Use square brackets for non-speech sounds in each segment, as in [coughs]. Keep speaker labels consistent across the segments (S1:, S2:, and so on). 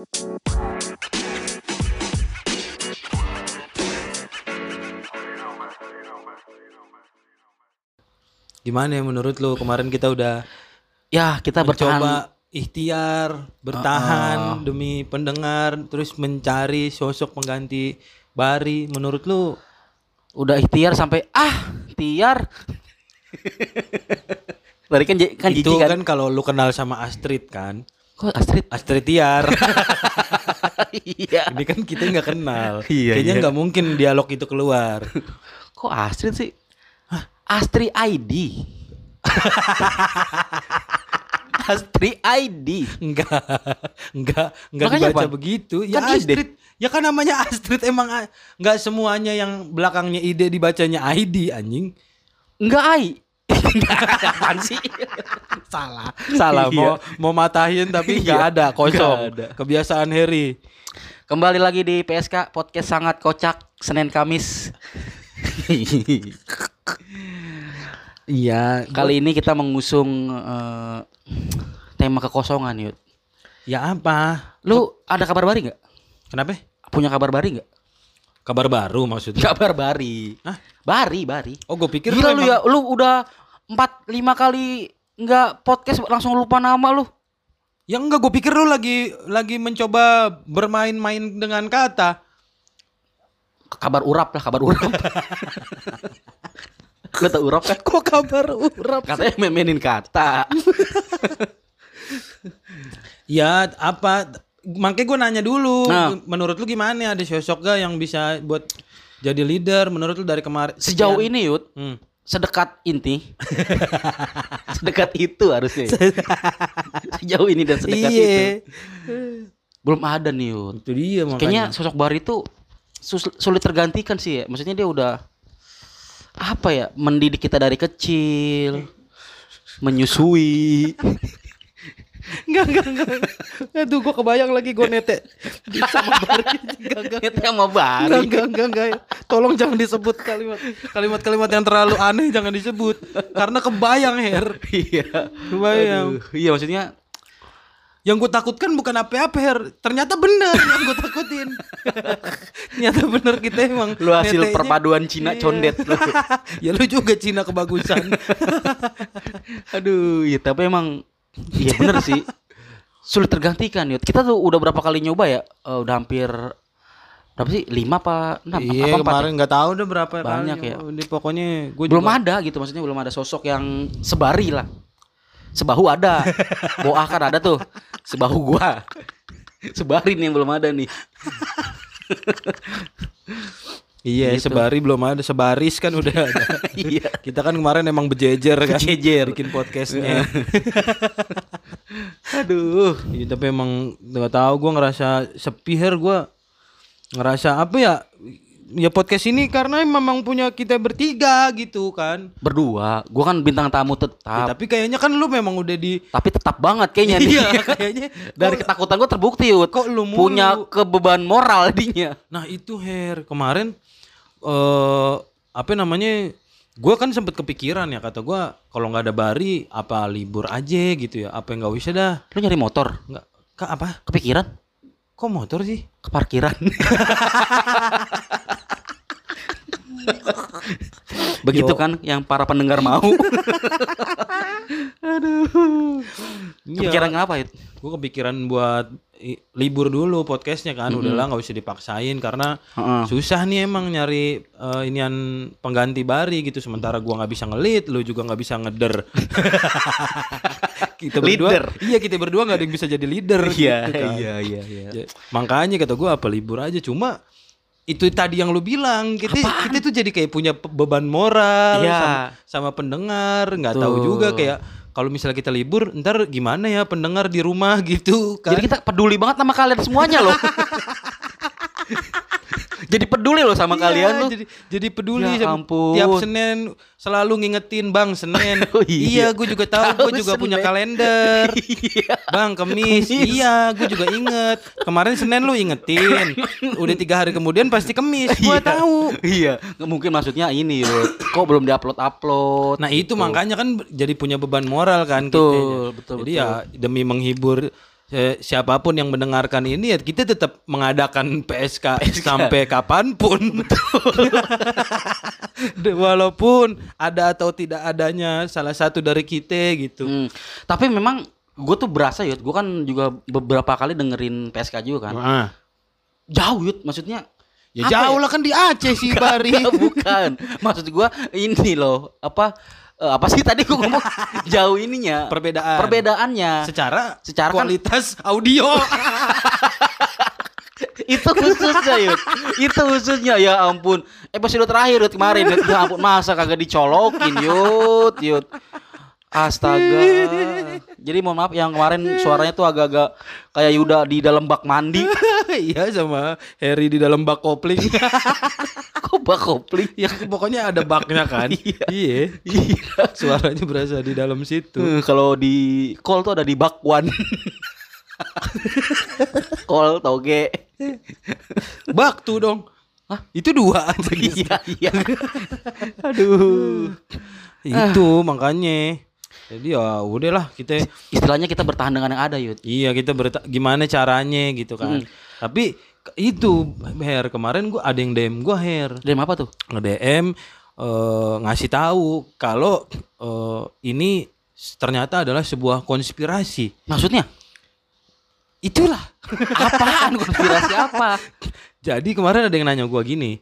S1: Gimana ya menurut lu? Kemarin kita udah
S2: Ya kita bertahan
S1: mencoba ikhtiar bertahan demi pendengar terus mencari sosok pengganti Bari. Menurut lu
S2: udah ikhtiar sampai ah tiar. Tadi [laughs] kan kan
S1: itu
S2: kan.
S1: kan kalau lu kenal sama Astrid kan?
S2: Kok Astrid?
S1: Astrid Tiar.
S2: iya. [laughs]
S1: Ini kan kita nggak kenal.
S2: Iya,
S1: Kayaknya
S2: iya.
S1: nggak mungkin dialog itu keluar. [laughs]
S2: Kok Astrid sih? Astri ID. [laughs] Astri ID.
S1: Enggak, enggak, enggak
S2: Makanya
S1: dibaca
S2: apa?
S1: begitu. Ya
S2: Kan.
S1: Astrid, ya kan namanya Astrid emang enggak semuanya yang belakangnya ide dibacanya ID anjing.
S2: Enggak ai. Apaan sih?
S1: Salah, salah. Mau mau matahin tapi enggak
S2: Iya,
S1: ada, kosong.
S2: nggak ada.
S1: Kebiasaan Harry.
S2: Kembali lagi di PSK Podcast Sangat Kocak Senin Kamis.
S1: Iya,
S2: Kali ini kita mengusung eh, tema kekosongan, Yud.
S1: ya apa?
S2: Lu ada kabar bari nggak?
S1: Kenapa?
S2: Punya kabar bari nggak?
S1: Kabar baru maksudnya?
S2: Kabar bari.
S1: Hah?
S2: Bari, bari.
S1: Oh, gue pikir
S2: Gila lu
S1: emang-
S2: ya, lu udah empat lima kali nggak podcast langsung lupa nama lu.
S1: Ya enggak, gue pikir lu lagi lagi mencoba bermain-main dengan kata.
S2: Kabar urap lah, kabar urap. [laughs] lu tau urap kan?
S1: Kok kabar urap?
S2: Katanya mainin kata. [laughs]
S1: Ya apa? Makanya gue nanya dulu.
S2: Nah.
S1: Menurut lu gimana? Ada sosok gak yang bisa buat jadi leader? Menurut lu dari kemarin?
S2: Sejauh ini Yud,
S1: Hmm.
S2: Sedekat inti. [laughs] sedekat itu harusnya. ya. [laughs] Sejauh ini dan sedekat
S1: Iya.
S2: itu. Belum ada nih Yud.
S1: Itu dia makanya.
S2: Kayaknya sosok Bari itu sulit tergantikan sih ya. Maksudnya dia udah apa ya? Mendidik kita dari kecil, menyusui. [laughs]
S1: Enggak, enggak, enggak. Aduh, gue kebayang lagi gue nete. Sama Bari. Enggak, enggak.
S2: Itu sama Bari.
S1: Enggak, enggak, enggak, enggak. Tolong jangan disebut kalimat kalimat-kalimat yang terlalu aneh jangan disebut karena kebayang Her.
S2: Iya.
S1: Kebayang.
S2: Aduh, Iya maksudnya
S1: Yang gue takutkan bukan apa-apa Her. Ternyata bener yang gue takutin. [laughs] Ternyata bener kita emang
S2: lu hasil
S1: netenya-
S2: perpaduan Cina
S1: Iya.
S2: condet lu. [laughs]
S1: ya lu juga Cina kebagusan. [laughs]
S2: Aduh, ya tapi emang iya bener sih. Sulit tergantikan, Yud. Kita tuh udah berapa kali nyoba ya? Eh, udah hampir berapa sih? Lima apa enam?
S1: iya
S2: apa ya?
S1: kemarin nggak tahu udah berapa
S2: Banyak
S1: kali.
S2: ya.
S1: Ini pokoknya gue
S2: belum ada gitu maksudnya belum ada sosok yang sebari lah sebahu ada boah kan ada tuh sebahu gua sebari nih yang belum ada nih
S1: Iya,
S2: Gitu.
S1: sebari belum ada, sebaris kan udah ada. [laughs]
S2: iya
S1: Kita kan kemarin emang bejejer kan.
S2: Bejejer.
S1: bikin podcastnya. [laughs]
S2: aduh
S1: Iya, tapi emang nggak tahu gue ngerasa sepi her gue ngerasa apa ya? Ya podcast ini karena memang punya kita bertiga gitu kan.
S2: berdua gua kan bintang tamu
S1: Ya,
S2: tetap
S1: tapi kayaknya kan lu memang udah di
S2: tapi tetap banget kayaknya nih.
S1: Iya, kayaknya [laughs]
S2: dari
S1: kok-
S2: ketakutan gua terbukti
S1: kok lu mulu?
S2: punya kebeban moral dinya
S1: Nah itu Her kemarin eh apa namanya? Gue kan sempet kepikiran ya kata gua kalau nggak ada Bari apa libur aja gitu ya? Apa nggak bisa dah?
S2: lu nyari motor
S1: Nggak? Kak apa?
S2: kepikiran
S1: Kok motor sih?
S2: ke parkiran [laughs] begitu
S1: Yo.
S2: kan yang para pendengar mau [laughs]
S1: Aduh.
S2: kepikiran ngapa Yud?
S1: Gue kepikiran buat libur dulu podcastnya kan. Udahlah nggak usah dipaksain karena
S2: Heeh.
S1: susah nih emang nyari eh, inian pengganti Bari gitu. Sementara gua nggak bisa ngelit, lu juga nggak bisa ngeder. [laughs] kita berdua,
S2: Leader.
S1: iya kita berdua nggak ada yang bisa jadi leader.
S2: Iya,
S1: gitu kan.
S2: iya, iya, iya.
S1: Ya, makanya kata gua apa libur aja. Cuma itu tadi yang lu bilang kita kita tuh jadi kayak punya beban moral
S2: Iya.
S1: sama, sama pendengar nggak tahu juga kayak kalau misalnya kita libur ntar gimana ya pendengar di rumah gitu kan
S2: Jadi kita peduli banget sama kalian semuanya loh. [laughs] jadi peduli loh sama
S1: Iya,
S2: kalian tuh.
S1: Jadi jadi peduli
S2: Ya
S1: sama-
S2: ampun.
S1: tiap Senin selalu ngingetin Bang Senin. [laughs]
S2: Oh,
S1: iya,
S2: iya.
S1: gue juga tahu, gue juga punya
S2: Senin.
S1: kalender. [laughs]
S2: Iya.
S1: Bang Kemis,
S2: Kemis.
S1: iya, gue juga inget. Kemarin Senin lu ingetin, [laughs] udah tiga hari kemudian pasti Kemis. Gue
S2: Iya.
S1: tahu.
S2: Iya, mungkin maksudnya ini loh. Kok belum diupload-upload?
S1: Nah itu makanya kan jadi punya beban moral kan
S2: Betul,
S1: kitanya.
S2: betul,
S1: Jadi
S2: betul.
S1: ya demi menghibur siapa pun yang mendengarkan ini ya kita tetap mengadakan [laughs] PSK, sampai kapan pun. [laughs] Walaupun ada atau tidak adanya salah satu dari kita gitu.
S2: Hmm. Tapi memang gue tuh berasa yud, gue kan juga beberapa kali dengerin PSK juga kan.
S1: Ah.
S2: Jauh yud, maksudnya.
S1: Ya jauh lah kan di Aceh sih [laughs] Bari.
S2: Bukan. Maksud gua ini loh, apa eh, apa sih tadi gua ngomong [laughs] jauh ininya.
S1: Perbedaan.
S2: Perbedaannya.
S1: Secara
S2: Secara kan-
S1: kualitas audio. [laughs]
S2: itu khususnya Yud. Itu khususnya ya ampun. Episode terakhir Yud kemarin Yud. Ya ampun masa kagak dicolokin Yud, Yud. Astaga. Jadi mohon maaf yang kemarin suaranya tuh agak-agak kayak Yuda di dalam bak mandi. [laughs]
S1: Iya sama Harry di dalam bak kopling. [laughs]
S2: Kok bak kopling?
S1: ya pokoknya ada baknya kan. [laughs]
S2: Iya.
S1: iya.
S2: Iya.
S1: Suaranya berasa di dalam situ.
S2: Eh, Kalau di call tuh ada di bakwan. call toge.
S1: Baktu dong. Hah? Itu dua.
S2: iya iya. Aduh.
S1: itu makanya. Jadi ya udahlah kita
S2: Istilahnya kita bertahan dengan yang ada, Yud.
S1: iya kita berta gimana caranya gitu kan. Tapi ke- itu Her kemarin gua ada yang DM gua Her.
S2: Dari apa tuh?
S1: nge-DM eh, ngasih tahu kalau eh, ini ternyata adalah sebuah konspirasi.
S2: Maksudnya?
S1: Itulah. [laughs]
S2: Apaan konspirasi apa? [laughs]
S1: Jadi kemarin ada yang nanya gua gini,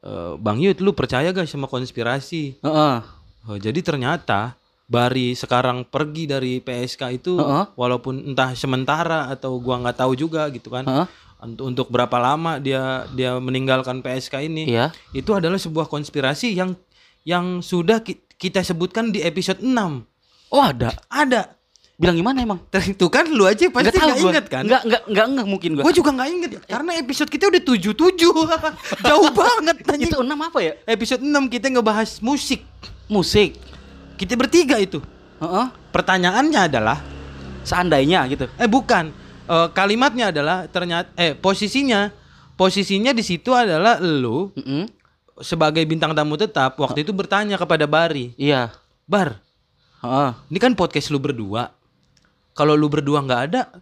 S1: "Eh, Bang Yud, lu percaya gak sama konspirasi?
S2: Heeh.
S1: Oh, jadi ternyata Bari sekarang pergi dari PSK itu
S2: Heeh.
S1: walaupun entah sementara atau gua nggak tahu juga gitu kan.
S2: Heeh.
S1: Untuk untuk berapa lama dia dia meninggalkan PSK ini.
S2: Iya.
S1: Itu adalah sebuah konspirasi yang yang sudah ki- kita sebutkan di episode 6.
S2: Oh, ada.
S1: Ada.
S2: Bilang gimana emang?
S1: Itu kan lu aja pasti nggak
S2: gua.
S1: inget kan?
S2: Enggak, enggak, enggak, enggak mungkin gua.
S1: Gue juga nggak inget karena episode kita udah 77 [laughs] Jauh banget.
S2: Itu enam apa ya?
S1: Episode 6 kita ngebahas musik.
S2: Musik.
S1: Kita bertiga itu.
S2: Heeh.
S1: Pertanyaannya adalah
S2: Seandainya gitu.
S1: eh bukan Eh, kalimatnya adalah ternyata eh posisinya posisinya di situ adalah lu
S2: Heeh.
S1: sebagai bintang tamu tetap waktu itu bertanya kepada Bari,
S2: Iya.
S1: "Bar,
S2: Heeh.
S1: ini kan podcast lu berdua. Kalau lu berdua nggak ada,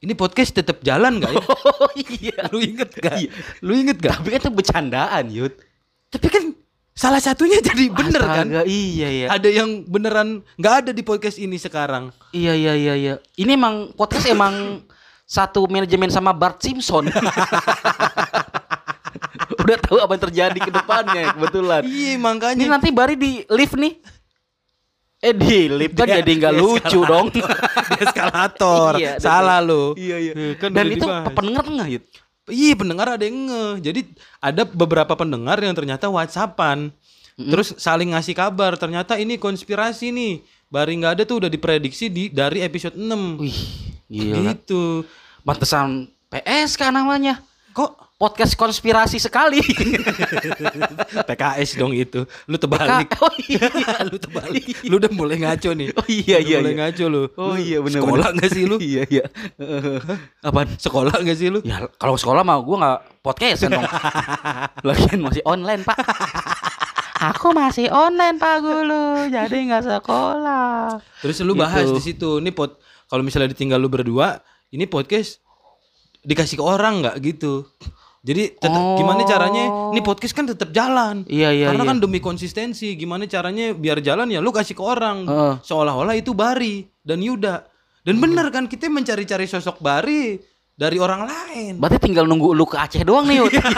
S1: ini podcast tetap jalan nggak ya?" [laughs]
S2: Oh iya.
S1: lu inget gak?
S2: Iya.
S1: Lu inget gak?
S2: Tapi kan itu bercandaan, Yud.
S1: Tapi kan salah satunya [laughs] jadi bener kan?
S2: Astaga, Iya, iya.
S1: Ada yang beneran nggak ada di podcast ini sekarang.
S2: Iya iya iya iya. Ini emang podcast emang [laughs] satu manajemen sama Bart Simpson. [laughs] Udah tahu apa yang terjadi ke depannya kebetulan.
S1: Iya
S2: Ini
S1: makanya.
S2: nanti Bari di lift nih. Eh di lift kan jadi nggak lucu dong.
S1: Di eskalator.
S2: Iya,
S1: Salah lu.
S2: Iya iya.
S1: kan
S2: Dan itu pendengar enggak Yud?
S1: Iya pendengar ada yang nge. Jadi ada beberapa pendengar yang ternyata WhatsAppan. Terus saling ngasih kabar. Ternyata ini konspirasi nih. Bari nggak ada tuh udah diprediksi di dari episode 6.
S2: Wih, gila.
S1: Gitu.
S2: Pantesan PSK namanya.
S1: Kok
S2: Podcast konspirasi sekali. [laughs]
S1: PKS dong itu. Lu terbalik.
S2: Oh iya. [laughs]
S1: lu terbalik. Lu udah mulai ngaco nih.
S2: Oh iya
S1: Udah
S2: iya.
S1: mulai
S2: iya.
S1: ngaco lu.
S2: Oh
S1: Lu
S2: iya benar.
S1: Sekolah nggak sih lu? [laughs]
S2: iya iya. Apaan?
S1: Sekolah nggak sih lu?
S2: Ya kalau sekolah mah gue nggak podcast dong. Lagian masih online pak. Aku masih online pak Gulu, jadi nggak sekolah.
S1: Terus lu bahas
S2: Gitu.
S1: di situ. Ini pot kalau misalnya ditinggal lu berdua, ini podcast dikasih ke orang nggak gitu. Jadi tetap
S2: Oh.
S1: gimana caranya? Ini podcast kan tetap jalan.
S2: Iya iya
S1: Karena
S2: iya.
S1: kan demi konsistensi, gimana caranya biar jalan ya lu kasih ke orang.
S2: Heeh.
S1: Seolah-olah itu Bari dan Yuda. Dan bener kan kita mencari-cari sosok Bari dari orang lain.
S2: Berarti tinggal nunggu lu ke Aceh doang nih, ya kan?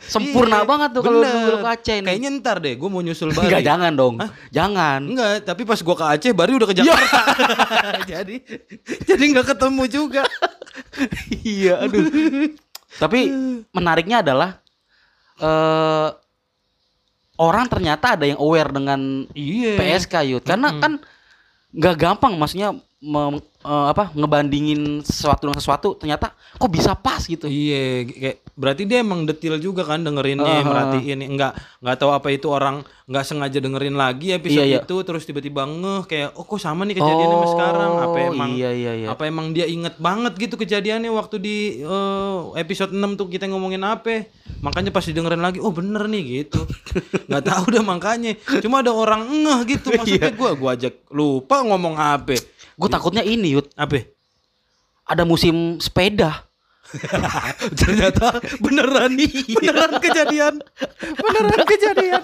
S2: Sempurna
S1: Iya,
S2: banget tuh kalau nunggu lu ke Aceh nih.
S1: Kayaknya ntar deh gue mau nyusul Bari.
S2: Enggak jangan dong. Jangan.
S1: Enggak, tapi pas gua ke Aceh Bari udah ke
S2: Iya.
S1: Jakarta. [laughs] jadi jadi nggak ketemu juga.
S2: iya, aduh. [laughs] Tapi menariknya adalah eh orang ternyata ada yang aware dengan
S1: Iya.
S2: PSK Yud. Karena kan nggak gampang maksudnya mem- eh, apa ngebandingin sesuatu dengan sesuatu ternyata kok bisa pas gitu.
S1: Iya, kayak berarti dia emang detil juga kan dengerinnya,
S2: Aha.
S1: merhatiin enggak nggak tahu apa itu orang nggak sengaja dengerin lagi episode
S2: Iya, iya.
S1: itu terus tiba-tiba ngeh kayak oh kok sama nih kejadiannya sama sekarang. Apa
S2: Oh,
S1: emang
S2: iya iya iya.
S1: apa emang dia inget banget gitu kejadiannya waktu di eh, episode 6 tuh kita ngomongin apa. Makanya pas didengerin lagi oh bener nih gitu. [laughs] nggak tahu dah makanya. Cuma ada orang ngeh gitu
S2: Iya.
S1: maksudnya gua gua ajak lupa ngomong apa.
S2: Gue takutnya ini Yud
S1: Apa?
S2: ada musim sepeda. [laughs]
S1: Ternyata beneran nih, beneran kejadian, beneran kejadian,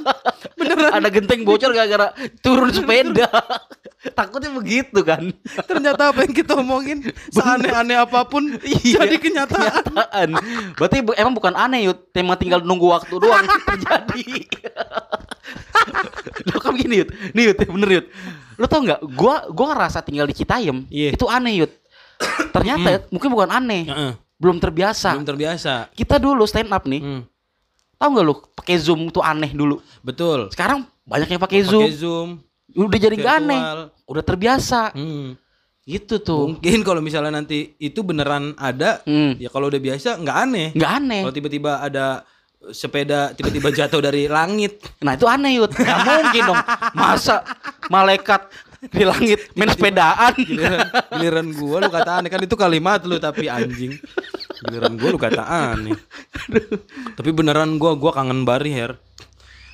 S1: beneran.
S2: ada genteng bocor gara-gara turun sepeda. [laughs] Takutnya begitu kan.
S1: Ternyata apa yang kita omongin seaneh-aneh apa pun
S2: Iya.
S1: jadi kenyataan.
S2: Kenyataan. Berarti emang bukan aneh yut, tema tinggal nunggu waktu doang [laughs] terjadi. Lo kan gini yut, nih yut, bener yut. Lo tau nggak? Gua gua ngerasa tinggal di Citayam
S1: Iya.
S2: itu aneh yut. Ternyata Yut, mungkin bukan aneh,
S1: Heeh,
S2: belum terbiasa.
S1: Belum terbiasa.
S2: Kita dulu stand up nih,
S1: Hmm,
S2: tahu nggak lu pakai zoom itu aneh dulu.
S1: betul.
S2: Sekarang banyak yang pakai zoom,
S1: Pakai zoom.
S2: udah jadi nggak aneh, udah terbiasa.
S1: Hmm.
S2: Gitu tuh.
S1: Mungkin kalau misalnya nanti itu beneran ada,
S2: Hmm.
S1: ya kalau udah biasa nggak aneh.
S2: Nggak aneh.
S1: Kalau tiba-tiba ada sepeda tiba-tiba jatuh dari langit,
S2: Nah itu aneh Yud Gak mungkin dong Masa malaikat di langit main sepedaan
S1: giliran, giliran gua lu kata aneh kan itu kalimat lu tapi anjing. Giliran gua lu kata aneh. tapi beneran gua gua kangen Bari Her.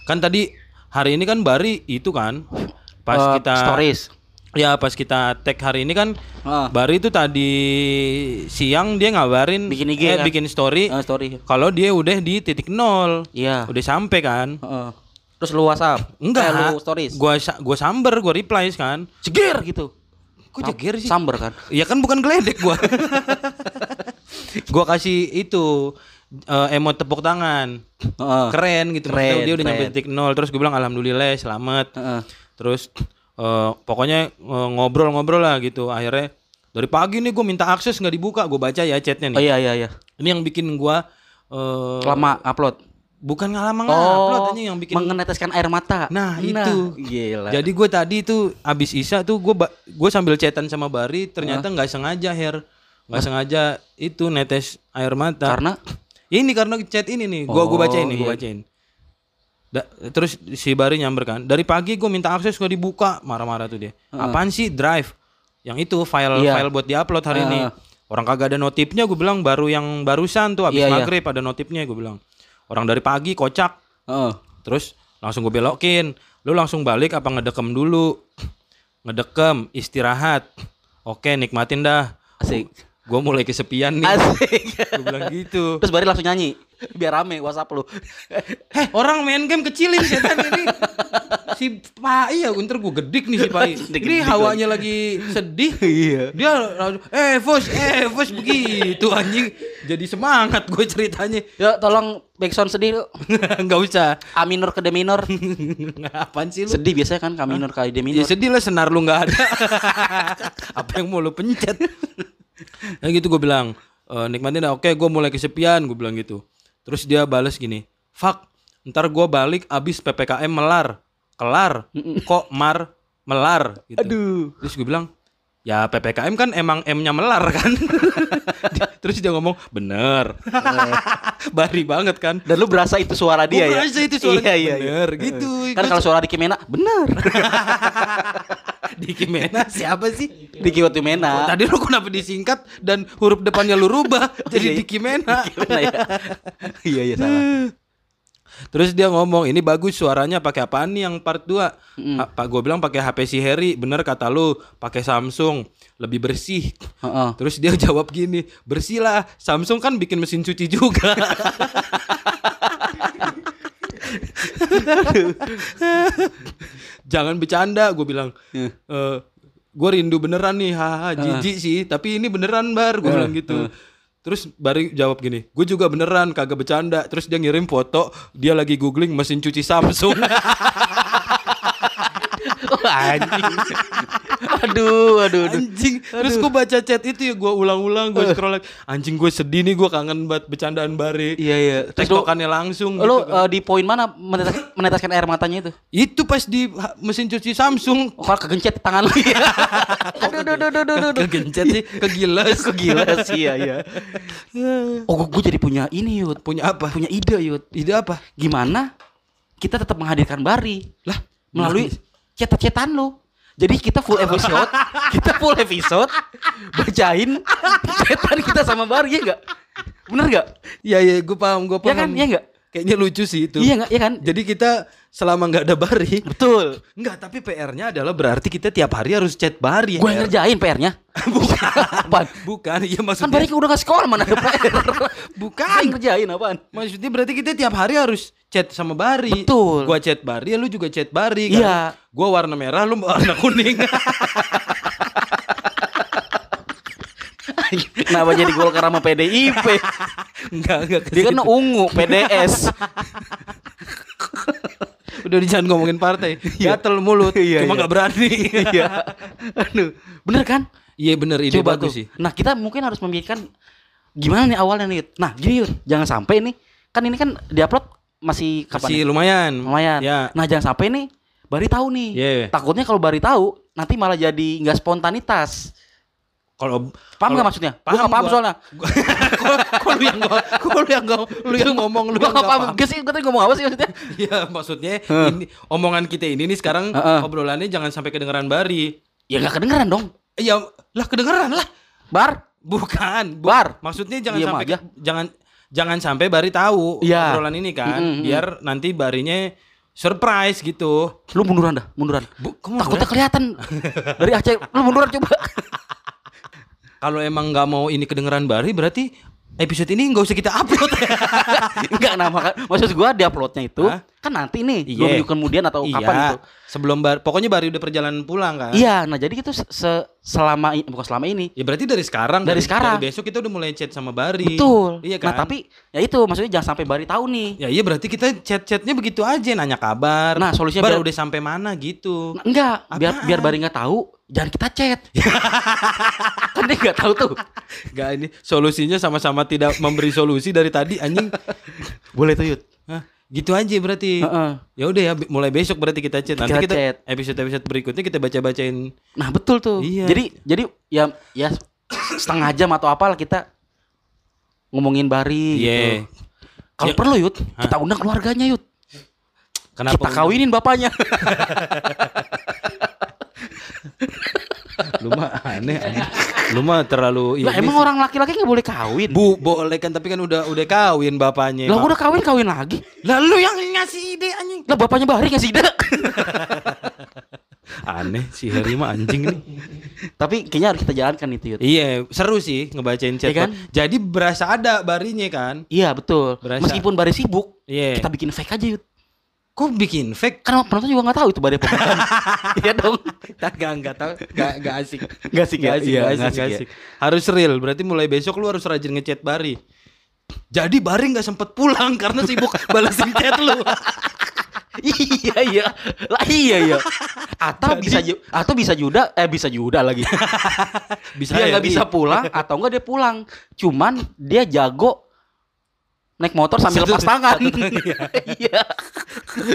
S1: Kan tadi hari ini kan Bari itu kan pas
S2: Eh,
S1: kita
S2: Stories
S1: Ya pas kita tag hari ini kan
S2: Ah.
S1: Bari itu tadi siang dia ngabarin
S2: Bikin IG
S1: eh,
S2: kan?
S1: bikin story
S2: Eh, Story
S1: kalau dia udah di titik nol.
S2: Iya
S1: Udah sampai kan?
S2: Heeh. Terus lu whatsapp
S1: Enggak.
S2: Eh, lu stories
S1: Gua gua samber, gua reply kan.
S2: Cegir gitu
S1: Kok jeger sih?
S2: Samber kan
S1: Iya kan bukan geledek gua. [laughs] gua kasih itu eh, emot tepuk tangan.
S2: Heeh.
S1: Keren gitu.
S2: Keren,
S1: Maksudnya dia udah nyampe
S2: keren.
S1: titik nol terus gue bilang alhamdulillah selamat.
S2: Heeh.
S1: Terus eh, pokoknya eh, ngobrol-ngobrol lah gitu. Akhirnya dari pagi nih gue minta akses nggak dibuka. Gue baca ya chatnya
S2: Oh
S1: nih.
S2: iya iya iya
S1: Ini yang bikin gua eh
S2: Lama upload
S1: bukan nggak lama ngupload
S2: Oh
S1: anjing yang bikin
S2: Mengeneteskan air mata
S1: Nah, itu.
S2: Gila
S1: Jadi gue tadi tuh abis Isa tuh gue gue sambil chatan sama Bari ternyata nggak sengaja Her nggak sengaja itu netes air mata.
S2: Karena
S1: ini karena chat ini nih gue gue bacain nih gue
S2: iya.
S1: bacain. Da- terus si Bari nyamber kan dari pagi gue minta akses gak dibuka marah-marah tuh dia. Apaan sih drive? Yang itu file
S2: Iya.
S1: file buat diupload hari ini. Orang kagak ada notifnya gue bilang baru yang barusan tuh abis
S2: Iya, iya.
S1: maghrib ada notifnya gue bilang. Orang dari pagi kocak
S2: Heeh.
S1: Terus langsung gue belokin. Lu langsung balik apa ngedekem dulu? [sniffs] Ngedekem, istirahat. Oke, nikmatin dah.
S2: Asik
S1: Gue mulai kesepian nih.
S2: Asik
S1: Gue bilang gitu.
S2: Terus Bari langsung nyanyi [laughs] Biar rame whatsapp lu
S1: Heh, [laughs] orang main game kecilin setan ini. Si Pai ya, ntar gue gedik nih si Pai. [laughs] Ini hawanya lagi sedih.
S2: Iya
S1: Dia eh Fos, eh Fos begitu anjing. Jadi semangat gue ceritanya.
S2: Yuk tolong backsound sedih lu
S1: Nggak usah.
S2: A minor ke D minor
S1: Apaan sih lu?
S2: Sedih biasanya kan K minor ke D
S1: Ya
S2: minor
S1: sedih lah senar lu nggak ada. Apa yang mau lu pencet? Ya gitu gue bilang, e, nikmatin dah. Oke, gue mulai kesepian, gue bilang gitu. Terus dia balas gini, fuck, ntar gue balik abis ppkm melar, kelar, kok mar melar gitu.
S2: Aduh.
S1: Terus gue bilang, ya ppkm kan emang m-nya melar kan. [laughs] Terus dia ngomong, bener. [laughs] Bari banget kan.
S2: Dan lu berasa itu suara dia
S1: Gua
S2: ya?
S1: berasa itu suara
S2: iya, iya,
S1: bener,
S2: iya.
S1: gitu.
S2: Kan kalau suara Diki Mena bener [laughs]
S1: Diki Mena siapa sih?
S2: Diki Watu Mena
S1: Tadi lu kenapa disingkat dan huruf depannya lu rubah jadi
S2: Iya.
S1: Diki Mena.
S2: Mena ya Iya iya salah
S1: Terus dia ngomong, "Ini bagus suaranya pakai apaan nih yang part 2?" Pak gue bilang pakai HP si Harry, bener kata lu, pakai Samsung, lebih bersih.
S2: Heeh.
S1: Terus dia [laughs] jawab gini, "Bersih lah, Samsung kan bikin mesin cuci juga." Jangan bercanda, gue bilang.
S2: Iya.
S1: Eh, gue rindu beneran nih, haha, jijik sih, tapi ini beneran bar, gue bilang gitu. Terus Bari jawab gini, gue juga beneran kagak bercanda. Terus dia ngirim foto, dia lagi googling mesin cuci Samsung. [laughs] [laughs]
S2: Anjing Aduh aduh aduh
S1: anjing. Terus gue baca chat itu ya, gue ulang-ulang, gue scroll lagi. Anjing gue sedih nih, gue kangen banget bercandaan Bari.
S2: Iya iya
S1: Terus langsung.
S2: lu
S1: gitu kan.
S2: eh, di poin mana menetes, meneteskan air matanya itu?
S1: Itu pas di mesin cuci Samsung.
S2: Oh, kalau kegencet tangan lu ya. [laughs] aduh, aduh, aduh, aduh, aduh.
S1: Kegencet sih, kegilas.
S2: Gila sih ya, ya. Oh, gue jadi punya ini, Yud.
S1: Punya apa?
S2: Punya ide, Yud.
S1: Ide apa?
S2: Gimana kita tetap menghadirkan Bari
S1: Lah,
S2: melalui cetak-cetan lu. Jadi kita full episode, [laughs] kita full episode bacain cetan kita sama Bari ya enggak? Bener enggak?
S1: Iya iya, gue paham, gue
S2: Iya
S1: paham.
S2: kan? Iya enggak?
S1: Kayaknya lucu sih itu.
S2: Iya enggak? Iya kan?
S1: Jadi kita selama nggak ada Bari.
S2: Betul.
S1: Enggak, tapi PR-nya adalah berarti kita tiap hari harus chat Bari.
S2: Gue ngerjain PR-nya. [laughs]
S1: bukan,
S2: Apaan?
S1: bukan, iya
S2: Kan
S1: maksudnya.
S2: Bari udah gak sekolah mana ada PR. [laughs]
S1: Bukan.
S2: Gue ngerjain apaan?
S1: Maksudnya berarti kita tiap hari harus chat sama Bari.
S2: Betul.
S1: Gua chat Bari, ya lu juga chat Bari kan.
S2: Iya.
S1: Gua warna merah, lu warna kuning. [laughs]
S2: Kenapa jadi Golkar sama PDIP?
S1: enggak, enggak.
S2: Dia kan ungu, PDS.
S1: Udah di jangan ngomongin partai. [laughs] Gatel mulut,
S2: Iya,
S1: cuma
S2: iya.
S1: nggak berani. [laughs]
S2: Iya. Aduh. Bener kan?
S1: Iya bener ide
S2: Coba
S1: bagus
S2: tuh.
S1: sih.
S2: Nah, kita mungkin harus memikirkan gimana nih awalnya nih. Nah, gini Yud, jangan sampai nih. Kan ini kan diupload masih kapan?
S1: Masih
S2: nih?
S1: lumayan.
S2: Lumayan.
S1: Ya.
S2: Nah, jangan sampai nih Bari tahu nih.
S1: Iya.
S2: Takutnya kalau Bari tahu nanti malah jadi nggak spontanitas.
S1: Kalau
S2: Paham nggak maksudnya? Gua
S1: Paham
S2: nggak paham
S1: gua.
S2: soalnya. [laughs]
S1: kok lu yang kok lu yang ngomong, lu yang ngomong, lu
S2: Gua
S1: yang
S2: nggak paham. Gak sih, gue tadi ngomong apa sih maksudnya? [laughs]
S1: Iya, maksudnya ini omongan kita ini nih sekarang obrolannya jangan sampai kedengeran Bari.
S2: Ya nggak kedengeran dong.
S1: Iya, lah kedengeran lah.
S2: Bar.
S1: Bukan, bu-
S2: Bar.
S1: Maksudnya jangan
S2: Diam
S1: sampai
S2: aja.
S1: jangan jangan sampai Bari tahu
S2: Iya.
S1: obrolan ini kan,
S2: mm.
S1: biar nanti Barinya surprise gitu.
S2: Lu munduran dah, munduran.
S1: Bu, kamu
S2: Takutnya kelihatan [laughs] dari Aceh. Lu munduran coba.
S1: Kalau emang nggak mau ini kedengeran Bari berarti episode ini nggak usah kita upload. [laughs]
S2: Enggak nah maka, maksud gua di uploadnya itu
S1: Hah?
S2: Kan nanti nih
S1: Iya.
S2: dua minggu kemudian atau kapan itu.
S1: Sebelum Bar, pokoknya Bari udah perjalanan pulang kan.
S2: Iya, nah jadi itu se- se- selama ini bukan selama ini.
S1: Ya berarti dari sekarang
S2: Dari sekarang.
S1: Dari besok kita udah mulai chat sama Bari.
S2: Betul.
S1: Iya kan?
S2: Nah, tapi ya itu maksudnya jangan sampai Bari tahu nih.
S1: Ya iya berarti kita chat-chatnya begitu aja nanya kabar.
S2: Nah, solusinya
S1: Bar
S2: biar-
S1: udah sampai mana gitu.
S2: Nah, enggak, biar
S1: Apaan?
S2: biar Bari nggak tahu, jangan kita chat. [laughs] kan dia nggak tahu tuh.
S1: Gak ini solusinya sama-sama tidak memberi solusi dari tadi anjing.
S2: Boleh tuh, Yud.
S1: Hah, gitu aja berarti.
S2: Heeh.
S1: Ya udah ya mulai besok berarti kita chat. Nanti
S2: Kita
S1: kita episode-episode berikutnya kita baca-bacain.
S2: Nah, betul tuh.
S1: Iya.
S2: Jadi jadi ya ya setengah jam atau apalah kita ngomongin Bari
S1: Iya.
S2: gitu. Kalau
S1: Ya.
S2: perlu Yud, kita undang keluarganya Yud.
S1: Kenapa?
S2: kita kawinin bapaknya. [laughs]
S1: Lu mah aneh, aneh. Lu mah terlalu
S2: lah emang
S1: sih.
S2: orang laki-laki nggak boleh kawin.
S1: Bu, boleh kan tapi kan udah udah kawin bapaknya.
S2: Lah udah kawin kawin lagi.
S1: Lah lu yang ngasih ide anjing.
S2: Lah bapaknya Bahri ngasih ide. [laughs]
S1: Aneh si Heri mah anjing nih.
S2: Tapi kayaknya harus kita jalankan itu Yud.
S1: Iya, seru sih ngebacain chat.
S2: Iya kan?
S1: Jadi berasa ada barinya kan?
S2: Iya betul.
S1: Berasa.
S2: Meskipun Bahri sibuk,
S1: Iya.
S2: kita bikin fake aja Yud.
S1: Kok bikin fake?
S2: Karena penonton juga nggak tahu itu Bahri apa bukan. [laughs] Iya dong.
S1: Enggak enggak tahu, enggak enggak asik.
S2: Nggak asik ya?
S1: Nggak asik,
S2: Iya,
S1: nggak
S2: nggak
S1: asik,
S2: asik
S1: nggak
S2: ya.
S1: asik. Harus real, berarti mulai besok lu harus rajin ngechat Bari. Jadi Bari nggak sempet pulang karena sibuk [laughs] balasin chat lu.
S2: iya iya. Lah iya iya. Atau bisa ju- atau bisa Juda eh bisa Juda lagi. [laughs]
S1: Bisa
S2: dia nggak
S1: Heri.
S2: bisa pulang atau enggak dia pulang. Cuman dia jago naik motor sambil lepas tangan.
S1: tangan, [laughs]
S2: Iya.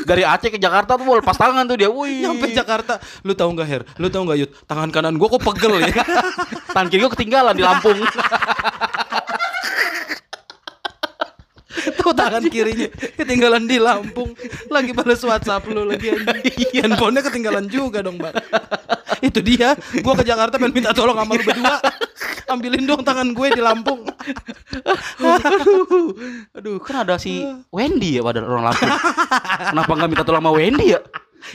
S2: Dari Aceh ke Jakarta tuh lepas tangan tuh dia. Wih.
S1: Nyampe Jakarta, lu tahu nggak Her? Lu tahu nggak Yud? Tangan kanan gua kok pegel ya? [laughs]
S2: Tangan kiri gua ketinggalan di Lampung. [laughs]
S1: Tuh tangan kirinya ketinggalan di Lampung. Lagi balas WhatsApp lu lagi anjing. Handphonenya ketinggalan juga dong, Mbak. Itu dia, gua ke Jakarta pengen minta tolong sama lu berdua. Ambilin dong tangan gue di Lampung.
S2: Aduh, aduh, kan ada si Wendy ya pada orang Lampung. Kenapa nggak minta tolong sama Wendy ya?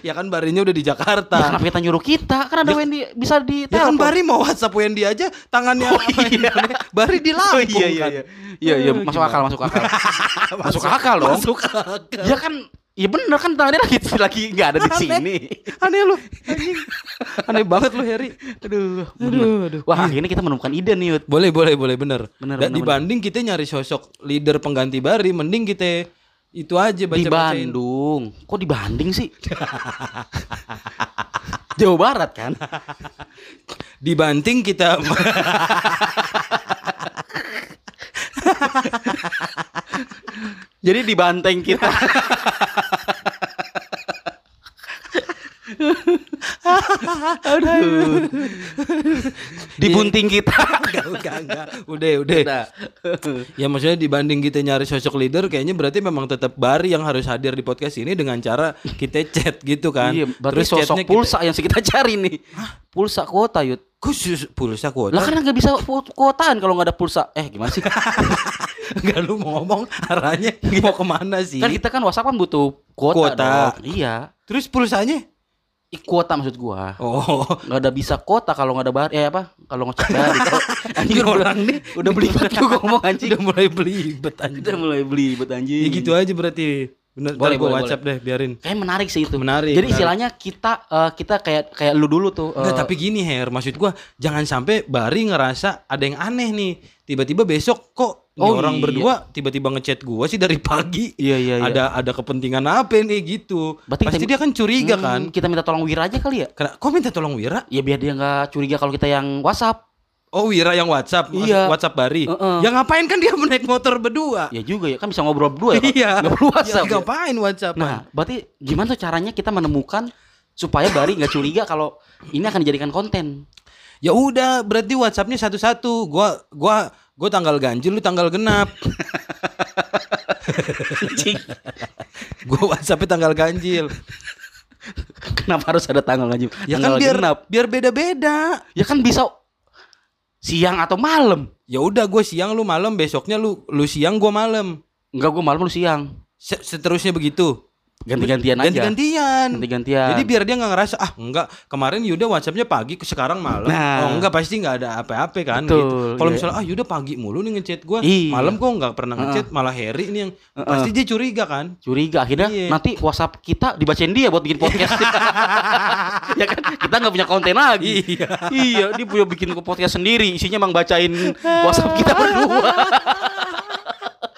S1: Ya kan Barinya udah di Jakarta.
S2: Ya kenapa kita nyuruh kita? Kan ada Wendy bisa di
S1: Ya kan. Bari mau WhatsApp Wendy aja tangannya
S2: Oh,
S1: apa
S2: iya.
S1: Bari di
S2: Oh,
S1: Lampung
S2: iya iya
S1: kan.
S2: iya. Iya iya masuk akal masuk akal. [laughs] masuk akal dong.
S1: Masuk akal.
S2: Ya kan Iya bener kan tangannya lagi [laughs] lagi nggak ada di
S1: Aneh.
S2: sini.
S1: Aneh lu. Anjing. Aneh banget lu Heri.
S2: Aduh,
S1: Aduh, aduh.
S2: Wah akhirnya kita menemukan ide nih Yud.
S1: Boleh, boleh, boleh, bener.
S2: Bener,
S1: Dan
S2: bener,
S1: dibanding kita nyari sosok leader pengganti Bari, mending kita itu aja
S2: Di
S1: baca-bacain.
S2: Bandung. Kok di Bandung sih? [laughs] Jawa Barat kan?
S1: Dibanting kita [laughs]
S2: Jadi di Banteng kita. [laughs] Aduh. Di bunting kita.
S1: enggak, enggak, enggak. Udah, udah.
S2: Udah.
S1: Ya maksudnya dibanding kita nyari sosok leader kayaknya berarti memang tetap Bari yang harus hadir di podcast ini dengan cara kita chat gitu kan.
S2: Iya, berarti sosok
S1: chatnya kita-
S2: pulsa yang kita cari nih. Pulsa kuota, Yud.
S1: Khusus pulsa kuota.
S2: Lah kan nggak bisa ku- kuotaan kalau nggak ada pulsa. Eh gimana sih? [laughs]
S1: Enggak lu mau ngomong arahnya mau ke mana sih?
S2: kan kita kan WhatsApp kan butuh kuota.
S1: Kuota.
S2: dong. Iya.
S1: Terus pulsanya?
S2: Kuota maksud gua.
S1: Oh,
S2: nggak ada bisa kuota kalau nggak ada bar eh apa kalau ngecek [laughs] anjing
S1: Ini
S2: udah,
S1: orang nih
S2: udah beli gua ngomong anjing
S1: udah mulai belibet
S2: udah
S1: anjing.
S2: mulai beli bet anjing
S1: Ya gitu aja berarti. Bener,
S2: Boleh,
S1: boleh, WhatsApp deh, biarin.
S2: kayak menarik sih itu
S1: Menarik,
S2: jadi
S1: menarik.
S2: istilahnya kita eh, kita kayak kayak lu dulu tuh
S1: Enggak, tapi gini Her, maksud gua jangan sampai Bari ngerasa ada yang aneh nih. Tiba-tiba besok kok
S2: Oh,
S1: orang
S2: iya.
S1: berdua tiba-tiba ngechat gua sih dari pagi.
S2: iya iya iya
S1: Ada ada kepentingan apa nih gitu.
S2: Berarti
S1: Pasti
S2: kita-
S1: dia kan curiga
S2: Hmm,
S1: kan.
S2: kita minta tolong Wira aja kali ya
S1: Kena- Kok minta tolong Wira?
S2: ya biar dia nggak curiga kalau kita yang WhatsApp
S1: Oh Wira yang WhatsApp,
S2: Iya.
S1: WhatsApp Bari.
S2: Heeh.
S1: Ya ngapain kan dia [laughs] naik motor berdua?
S2: ya juga ya kan bisa ngobrol berdua ya?
S1: Iya.
S2: nggak perlu WhatsApp
S1: Ya,
S2: ya.
S1: ngapain WhatsApp?
S2: nah berarti gimana tuh caranya kita menemukan supaya Bari nggak curiga kalau ini akan dijadikan konten
S1: Ya udah, berarti WhatsAppnya satu-satu. Gua gua gua tanggal ganjil, lu tanggal genap. gua WhatsAppnya tanggal ganjil.
S2: kenapa harus ada tanggal ganjil
S1: Ya
S2: Tanggal
S1: kan biar
S2: genap.
S1: biar beda-beda.
S2: ya kan bisa siang atau malam
S1: Ya udah gue siang lu malam, besoknya lu lu siang gua malam.
S2: Enggak gue malam lu siang
S1: Se- Seterusnya begitu.
S2: Ganti-gantian aja
S1: Ganti-gantian.
S2: ganti-gantian
S1: Jadi biar dia nggak ngerasa ah enggak kemarin Yuda WhatsAppnya pagi sekarang malam.
S2: Nah.
S1: Oh enggak pasti nggak ada apa-apa kan
S2: Betul,
S1: gitu. Kalau
S2: iya.
S1: misalnya ah Yuda pagi mulu nih ngechat gua,
S2: Iya.
S1: malam kok nggak pernah ngechat malah Harry nih yang pasti dia curiga kan.
S2: curiga akhirnya
S1: Iya.
S2: nanti WhatsApp kita dibacain dia buat bikin podcast [laughs] ya kan kita nggak punya konten lagi
S1: Iya.
S2: iya dia punya bikin podcast sendiri isinya emang bacain WhatsApp kita berdua [laughs]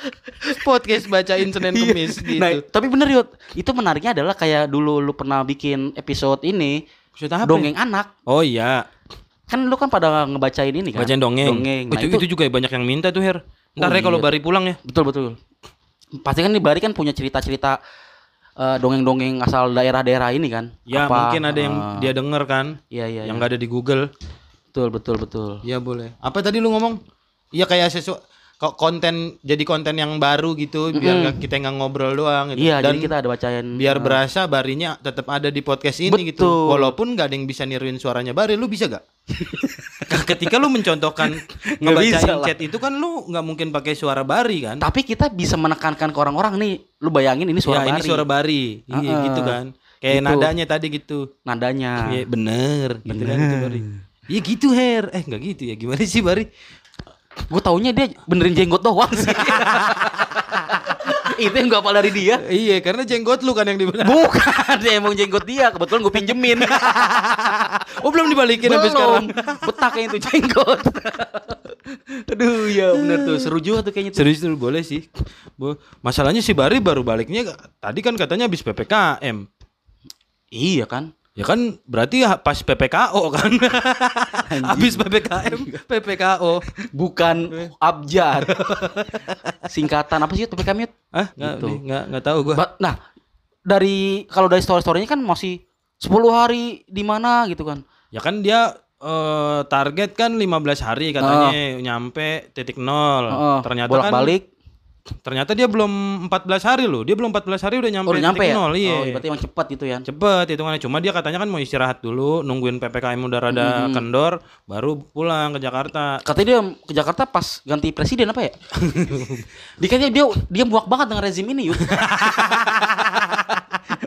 S2: [laughs]
S1: Podcast bacain Senin Kemis gitu.
S2: nah tapi bener yud itu menariknya adalah kayak dulu lu pernah bikin episode ini
S1: apa?
S2: dongeng anak
S1: Oh iya,
S2: kan lu kan pada ngebacain ini kan
S1: bacain dongeng.
S2: dongeng nah,
S1: itu, itu juga banyak yang minta tuh Her. Ntar
S2: Oh,
S1: ya kalau
S2: iya.
S1: Bari pulang ya.
S2: Betul betul. Pasti kan nih Bari kan punya cerita-cerita eh, dongeng-dongeng asal daerah-daerah ini kan.
S1: Ya
S2: Apa,
S1: mungkin ada yang
S2: eh,
S1: dia denger kan,
S2: Iya iya.
S1: yang
S2: iya.
S1: nggak ada di Google.
S2: betul betul betul.
S1: Iya boleh. Apa tadi lu ngomong? Iya kayak sesuatu kok konten jadi konten yang baru gitu biar nggak- kita nggak ngobrol doang gitu.
S2: Iya
S1: Dan
S2: jadi kita ada bacain.
S1: biar
S2: eh,
S1: berasa Barinya tetap ada di podcast ini gitu.
S2: Betul.
S1: Walaupun nggak ada yang bisa niruin suaranya Bari, lu bisa gak? [laughs] Ketika lu mencontohkan ngebacain chat itu kan lu nggak mungkin pakai suara Bari kan?
S2: Tapi kita bisa menekankan ke orang-orang nih. Lu bayangin ini suara
S1: ya, ini
S2: Bari.
S1: suara Bari. Iya
S2: Heeh.
S1: gitu kan. Kayak
S2: Gitu.
S1: nadanya tadi gitu.
S2: Nadanya.
S1: Iya bener, gitu kan gitu Bari. Iya gitu Her. Eh nggak gitu ya. Gimana sih Bari?
S2: Gue taunya dia benerin jenggot doang sih. [laughs] itu yang gue hafal dari dia.
S1: iya, karena jenggot lu kan yang dibenar.
S2: Bukan, dia emang jenggot dia. Kebetulan gue pinjemin. [laughs]
S1: Oh belum dibalikin sampai sekarang.
S2: Betaknya itu jenggot. [laughs] Aduh ya bener tuh seru juga tuh kayaknya tuh.
S1: Serius tuh boleh sih. Bo- Masalahnya si Bari baru baliknya tadi kan katanya habis PPKM.
S2: Iya kan?
S1: Ya kan berarti ha- pas PPKO kan. [laughs] habis PPKM, PPKO.
S2: Bukan [laughs] abjad. Singkatan apa sih PPKM?
S1: Ah, enggak
S2: Gitu.
S1: enggak enggak tahu gua.
S2: Ba- Nah, dari kalau dari story-storynya kan masih 10 hari di mana gitu kan.
S1: Ya kan dia eh, target kan 15 hari katanya nyampe titik nol.
S2: Heeh,
S1: ternyata kan
S2: bolak-balik
S1: ternyata dia belum 14 hari loh. Dia belum 14 hari udah nyampe
S2: oh, nyampe
S1: titik
S2: ya?
S1: nol. Iya.
S2: Oh, berarti emang cepat gitu ya.
S1: Cepet hitungannya Cuma dia katanya kan mau istirahat dulu Nungguin PPKM udah rada kendor Baru pulang ke Jakarta
S2: Katanya dia ke Jakarta pas ganti presiden apa ya? [laughs] Dikatanya dia dia muak banget dengan rezim ini, Yud. [laughs]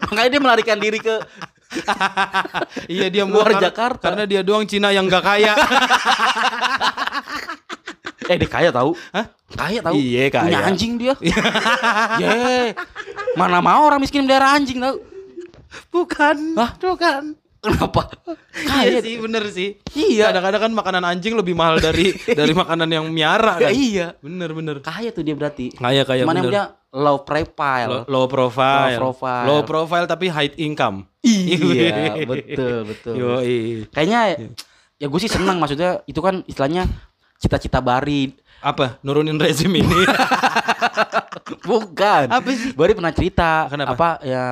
S2: Makanya dia melarikan diri ke [laughs]
S1: Iya dia
S2: Luar
S1: mau kar-
S2: Jakarta.
S1: Karena dia doang Cina yang gak kaya
S2: eh dia kaya tahu.
S1: Hah?
S2: Kaya tahu.
S1: Iya, kaya.
S2: Punya anjing dia. [laughs] Ye. Mana mau orang miskin melihara anjing tahu.
S1: Bukan
S2: Hah?
S1: Bukan
S2: Kenapa?
S1: Iya
S2: Kaya
S1: sih bener sih
S2: Iya.
S1: Kadang-kadang kan makanan anjing lebih mahal dari [laughs] dari makanan yang miara
S2: Ya,
S1: kan
S2: iya.
S1: Bener bener
S2: Kaya tuh dia berarti.
S1: Kaya kaya bener
S2: dia low profile.
S1: low, low profile
S2: Low profile.
S1: Low profile tapi high income
S2: Iya, [laughs] betul, betul.
S1: Yoi.
S2: Kayaknya ya gue sih senang maksudnya itu kan istilahnya cita-cita Bari.
S1: Apa? Nurunin rezim ini [laughs]
S2: Bukan.
S1: Apa sih?
S2: Bari pernah cerita
S1: Kenapa?
S2: apa ya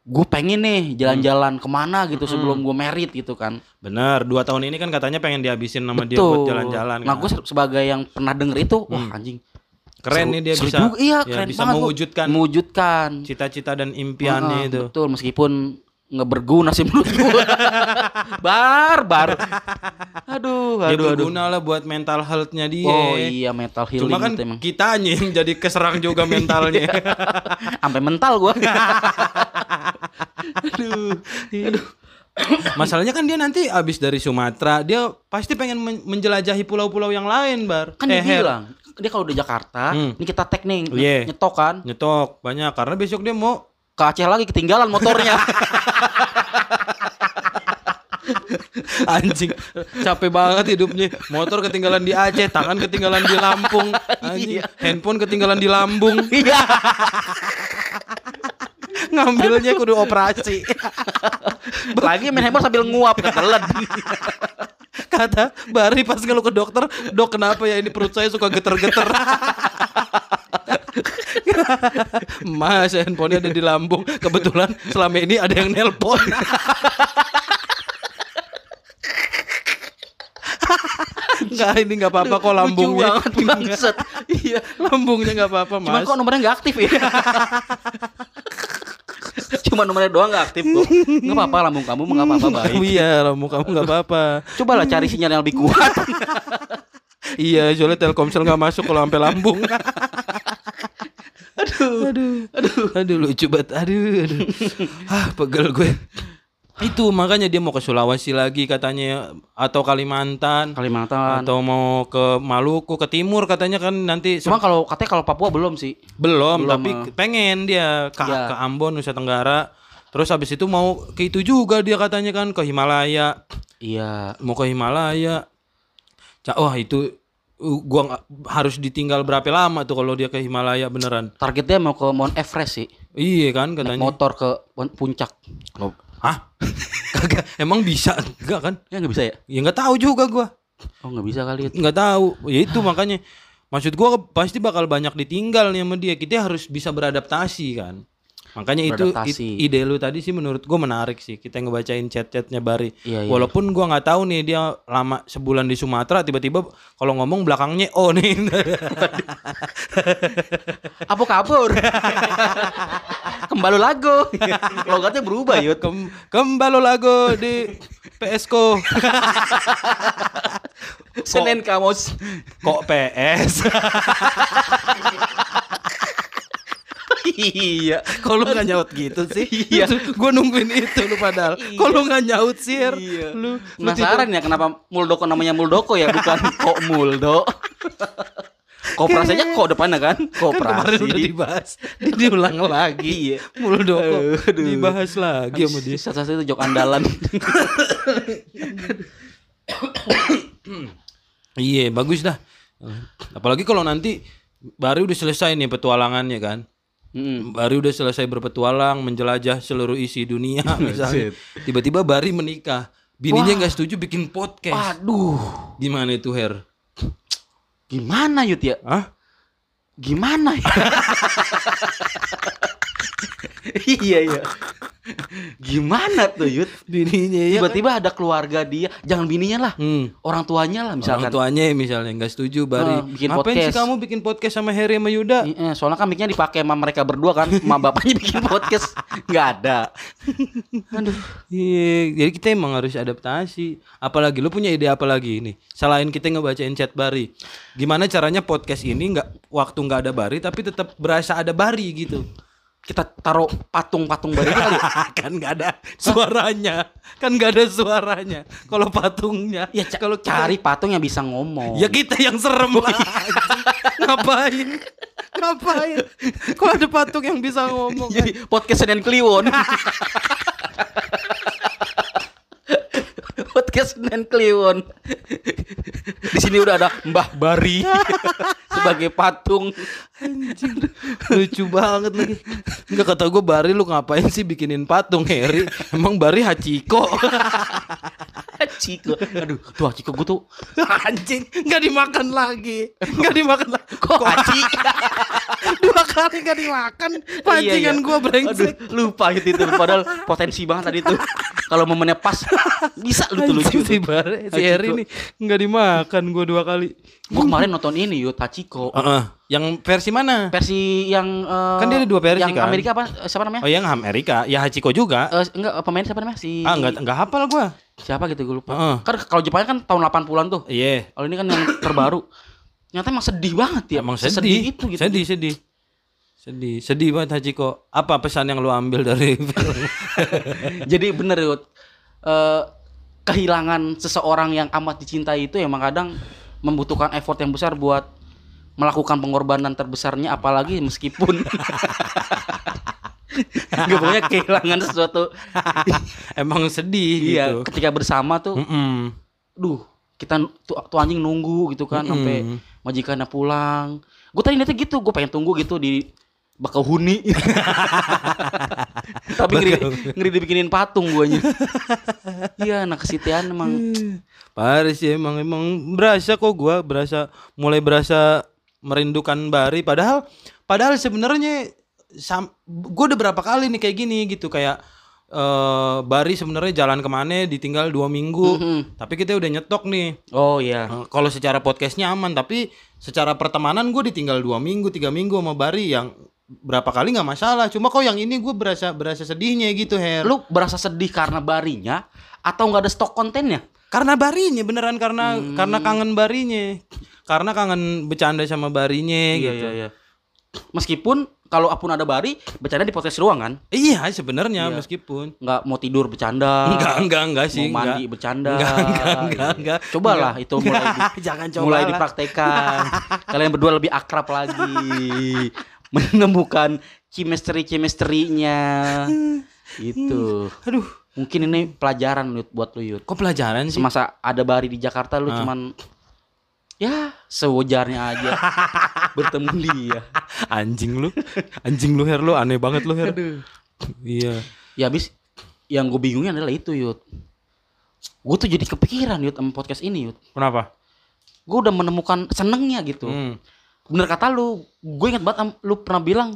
S2: gue pengen nih jalan-jalan ke mana gitu sebelum gue merit gitu kan.
S1: Bener, dua tahun ini kan katanya pengen dihabisin sama dia buat jalan-jalan.
S2: Nah
S1: kan.
S2: gue sebagai yang pernah denger itu, wah anjing.
S1: Keren
S2: seru-
S1: nih dia
S2: seru
S1: bisa
S2: juga. iya
S1: ya,
S2: keren
S1: bisa mewujudkan
S2: mewujudkan
S1: cita-cita dan impiannya
S2: Heeh,
S1: itu.
S2: Betul, meskipun nggak berguna sih [laughs] menurut gua. bar, bar. Aduh, aduh, aduh.
S1: berguna lah buat mental health-nya dia.
S2: Oh iya mental healing
S1: Cuma kan
S2: itu emang.
S1: kitanya yang jadi keserang juga [laughs] mentalnya.
S2: Sampai mental gua. [laughs]
S1: aduh. aduh. Masalahnya kan dia nanti abis dari Sumatera, dia pasti pengen men- menjelajahi pulau-pulau yang lain, Bar.
S2: Kan dia
S1: Eh,
S2: bilang, dia kalau di Jakarta,
S1: Hmm.
S2: ini kita tag nih,
S1: Iya.
S2: nyetok kan.
S1: Nyetok banyak karena besok dia mau
S2: Ke Aceh lagi ketinggalan motornya. [laughs]
S1: anjing capek banget hidupnya motor ketinggalan di Aceh tangan ketinggalan di Lampung [laughs] anjing handphone ketinggalan di lambung
S2: Iya. [laughs]
S1: ngambilnya kudu operasi [laughs]
S2: lagi main handphone sambil nguap ketelan. [laughs]
S1: kata Bari pas ngeluh ke dokter dok kenapa ya ini perut saya suka geter-geter [laughs] Mas handphonenya ada di lambung Kebetulan selama ini ada yang nelpon Enggak ini nggak apa-apa kok lambungnya
S2: Lucu banget bangsat. Iya.
S1: Lambungnya nggak apa-apa
S2: Cuma
S1: mas
S2: kok nomornya nggak aktif ya? [laughs] Cuma nomornya doang nggak aktif kok. Nggak apa-apa lambung kamu nggak apa-apa baik. [laughs]
S1: Iya lambung kamu nggak apa-apa.
S2: Cobalah cari sinyal yang lebih kuat. [laughs]
S1: Iya soalnya Telkomsel nggak masuk kalau sampai lambung. Aduh. Aduh. Aduh. Aduh lucu banget. Aduh Aduh. Ah pegel gue Itu makanya dia mau ke Sulawesi lagi katanya Atau Kalimantan
S2: Kalimantan.
S1: Atau mau ke Maluku Ke timur katanya kan nanti
S2: Cuma kalau katanya kalau Papua belum sih.
S1: Belum,
S2: Belum,
S1: tapi
S2: eh.
S1: pengen dia ke,
S2: Iya.
S1: ke Ambon Nusa Tenggara. Terus habis itu mau ke itu juga dia katanya kan ke Himalaya.
S2: Iya.
S1: Mau ke Himalaya. Wah, itu uh, gua harus ditinggal berapa lama tuh kalau dia ke Himalaya beneran.
S2: Targetnya mau ke Mount Everest sih.
S1: Iya kan
S2: Naik
S1: katanya.
S2: motor ke pun- puncak.
S1: Hah? [laughs] Kagak, emang bisa enggak kan?
S2: Ya nggak bisa ya?
S1: Ya nggak tahu juga gua.
S2: Oh nggak bisa kali ya.
S1: nggak tahu. Ya itu makanya maksud gua pasti bakal banyak ditinggal nih sama dia. Kita harus bisa beradaptasi kan. Makanya itu ide lu tadi sih menurut gua menarik sih. Kita ngebacain chat-chatnya Bari.
S2: Iya, iya.
S1: Walaupun gua nggak tahu nih dia lama sebulan di Sumatera tiba-tiba kalau ngomong belakangnya oh nih. [laughs]
S2: Apa kabur? [laughs] Kembali lagu. [laughs] Logatnya berubah yut.
S1: Kem kembali lagu di PSko. [laughs]
S2: Senin kamus.
S1: Kok PS?
S2: iya.
S1: Kok lu gak nyaut gitu sih?
S2: Iya.
S1: Gue nungguin itu lu padahal. Kok lu gak nyaut sih?
S2: Iya.
S1: Lu, lu
S2: Penasaran ya kenapa Muldoko namanya Muldoko ya bukan kok Muldo. [laughs] Kooperasinya kok depannya kan?
S1: Kan kemarin
S2: Kooperasi.
S1: udah dibahas Di- Diulang lagi
S2: Iya.
S1: Muldoko
S2: Aduh.
S1: Dibahas lagi sama dia
S2: Satu-satu itu jok andalan. [coughs]
S1: Iya bagus dah Apalagi kalau nanti Bari udah selesai nih petualangannya kan
S2: Mm.
S1: Bari udah selesai berpetualang Menjelajah seluruh isi dunia [laughs] misalnya Tiba-tiba Bari menikah Bininya nggak setuju bikin podcast
S2: Aduh,
S1: Gimana itu Her?
S2: Gimana Yut ya?
S1: Hah?
S2: Gimana ya? [laughs] iya iya. Gimana tuh Yut?
S1: Bininya ya
S2: Tiba-tiba ada keluarga dia, jangan bininya lah,
S1: Hmm.
S2: orang tuanya lah misalkan.
S1: Orang tuanya misalnya nggak setuju Bari.
S2: Oh, bikin
S1: Ngapain sih
S2: podcast.
S1: kamu bikin podcast sama Harry sama Yuda?
S2: Iya, soalnya kan mic-nya dipakai sama mereka berdua kan, sama bapaknya bikin podcast nggak ada. Aduh.
S1: Iya, jadi kita emang harus adaptasi. Apalagi lu punya ide apa lagi ini? Selain kita ngebacain chat Bari, gimana caranya podcast ini nggak waktu nggak ada Bari tapi tetap berasa ada Bari gitu?
S2: Kita taruh patung-patung baru kali. ya? [laughs]
S1: kan nggak ada suaranya, kan nggak ada suaranya. Kalau patungnya,
S2: Ya ca-
S1: kalau
S2: cari patung yang bisa ngomong.
S1: Ya kita yang serem lah. Ngapain? Ngapain? Kok ada patung yang bisa ngomong?
S2: Jadi podcast Senin Kliwon. [laughs] podcast Senin Kliwon. Di sini udah ada Mbah Bari [laughs] sebagai patung.
S1: Anjing. Lucu banget lagi. Enggak kata gue Bari lu ngapain sih bikinin patung Harry? Emang Bari Hachiko. [laughs]
S2: Hachiko. Aduh, tuh Hachiko gue tuh
S1: Anjing, nggak dimakan lagi. Nggak dimakan lagi.
S2: kok Hachi. [laughs]
S1: Dua kali nggak dimakan. Pancingan
S2: Iya, iya.
S1: gua brengsek.
S2: Aduh, lupa gitu itu. Padahal potensi banget tadi tuh. Kalau momennya pas [laughs] bisa lu tuh lucu.
S1: Si Bare, si Eri nih nggak dimakan gua dua kali.
S2: Gue kemarin nonton ini yuk Hachiko.
S1: Heeh. Yang versi mana?
S2: Versi yang eh,
S1: Kan dia ada dua versi,
S2: yang
S1: kan?
S2: Amerika apa? Eh, Siapa namanya?
S1: Oh yang Amerika, ya Hachiko juga.
S2: Eh, enggak pemain siapa namanya? Si
S1: Ah nggak nggak hafal gua.
S2: siapa gitu gue lupa.
S1: Heeh.
S2: Kan kalau Jepang kan tahun 80-an tuh.
S1: Iya.
S2: Kalau ini kan yang terbaru. Nyata emang sedih banget ya.
S1: Emang
S2: Sesedih
S1: sedih.
S2: itu gitu.
S1: Sedih, sedih. Sedih, sedih banget Hachiko. Apa pesan yang lu ambil dari [laughs] film? [laughs]
S2: Jadi bener Yud. Eh, kehilangan seseorang yang amat dicintai itu emang kadang membutuhkan effort yang besar buat melakukan pengorbanan terbesarnya apalagi meskipun [laughs] Gak pokoknya kehilangan sesuatu
S1: Emang sedih
S2: iya
S1: gitu.
S2: ketika bersama tuh
S1: Mm-mm.
S2: duh kita tuh, tuh anjing nunggu gitu kan sampai
S1: Mm-mm.
S2: majikannya pulang gue tadi niatnya gitu gue pengen tunggu gitu di Bakauhuni [laughs] tapi ngeri, ngeri dibikinin patung guanya iya anak kesitian emang.
S1: Parah sih emang emang berasa kok gua berasa mulai berasa merindukan Bari. Padahal padahal sebenarnya sam, gua udah berapa kali nih kayak gini gitu kayak eh Bari sebenarnya jalan ke mana ditinggal dua minggu.
S2: Mhm.
S1: tapi kita udah nyetok nih.
S2: Oh iya.
S1: Eh, kalau secara podcastnya aman tapi secara pertemanan gue ditinggal dua minggu tiga minggu sama Bari yang berapa kali nggak masalah. Cuma kok yang ini gue berasa berasa sedihnya gitu Her.
S2: Lu berasa sedih karena barinya atau nggak ada stok kontennya?
S1: Karena Barinya beneran karena
S2: Hmm.
S1: karena kangen Barinya. Karena kangen bercanda sama Barinya gitu.
S2: iya meskipun kalau apun ada bari bercanda di podcast ruang kan?
S1: Iya sebenarnya
S2: Iya.
S1: meskipun.
S2: Nggak mau tidur bercanda.
S1: Enggak enggak enggak sih
S2: mau mandi
S1: enggak.
S2: bercanda.
S1: Enggak, enggak, enggak, enggak.
S2: cobalah itu mulai di- [laughs]
S1: jangan coba
S2: mulai
S1: lah.
S2: dipraktekkan. [laughs] Kalian berdua lebih akrab lagi menemukan chemistry chemistry-nya [laughs] itu
S1: aduh.
S2: Mungkin ini pelajaran Yud, buat lu Yud.
S1: Kok pelajaran sih?
S2: Semasa ada bari di Jakarta lu
S1: Ah.
S2: cuman ya sewajarnya aja. [laughs] Bertemu dia.
S1: Anjing lu. Anjing lu Her. Lu aneh banget lu Her. Iya.
S2: Ya habis yang gue bingungnya adalah itu Yud. Gue tuh jadi kepikiran Yud sama podcast ini Yud.
S1: Kenapa?
S2: Gue udah menemukan senengnya gitu.
S1: Hmm.
S2: Bener kata lu gue inget banget lu pernah bilang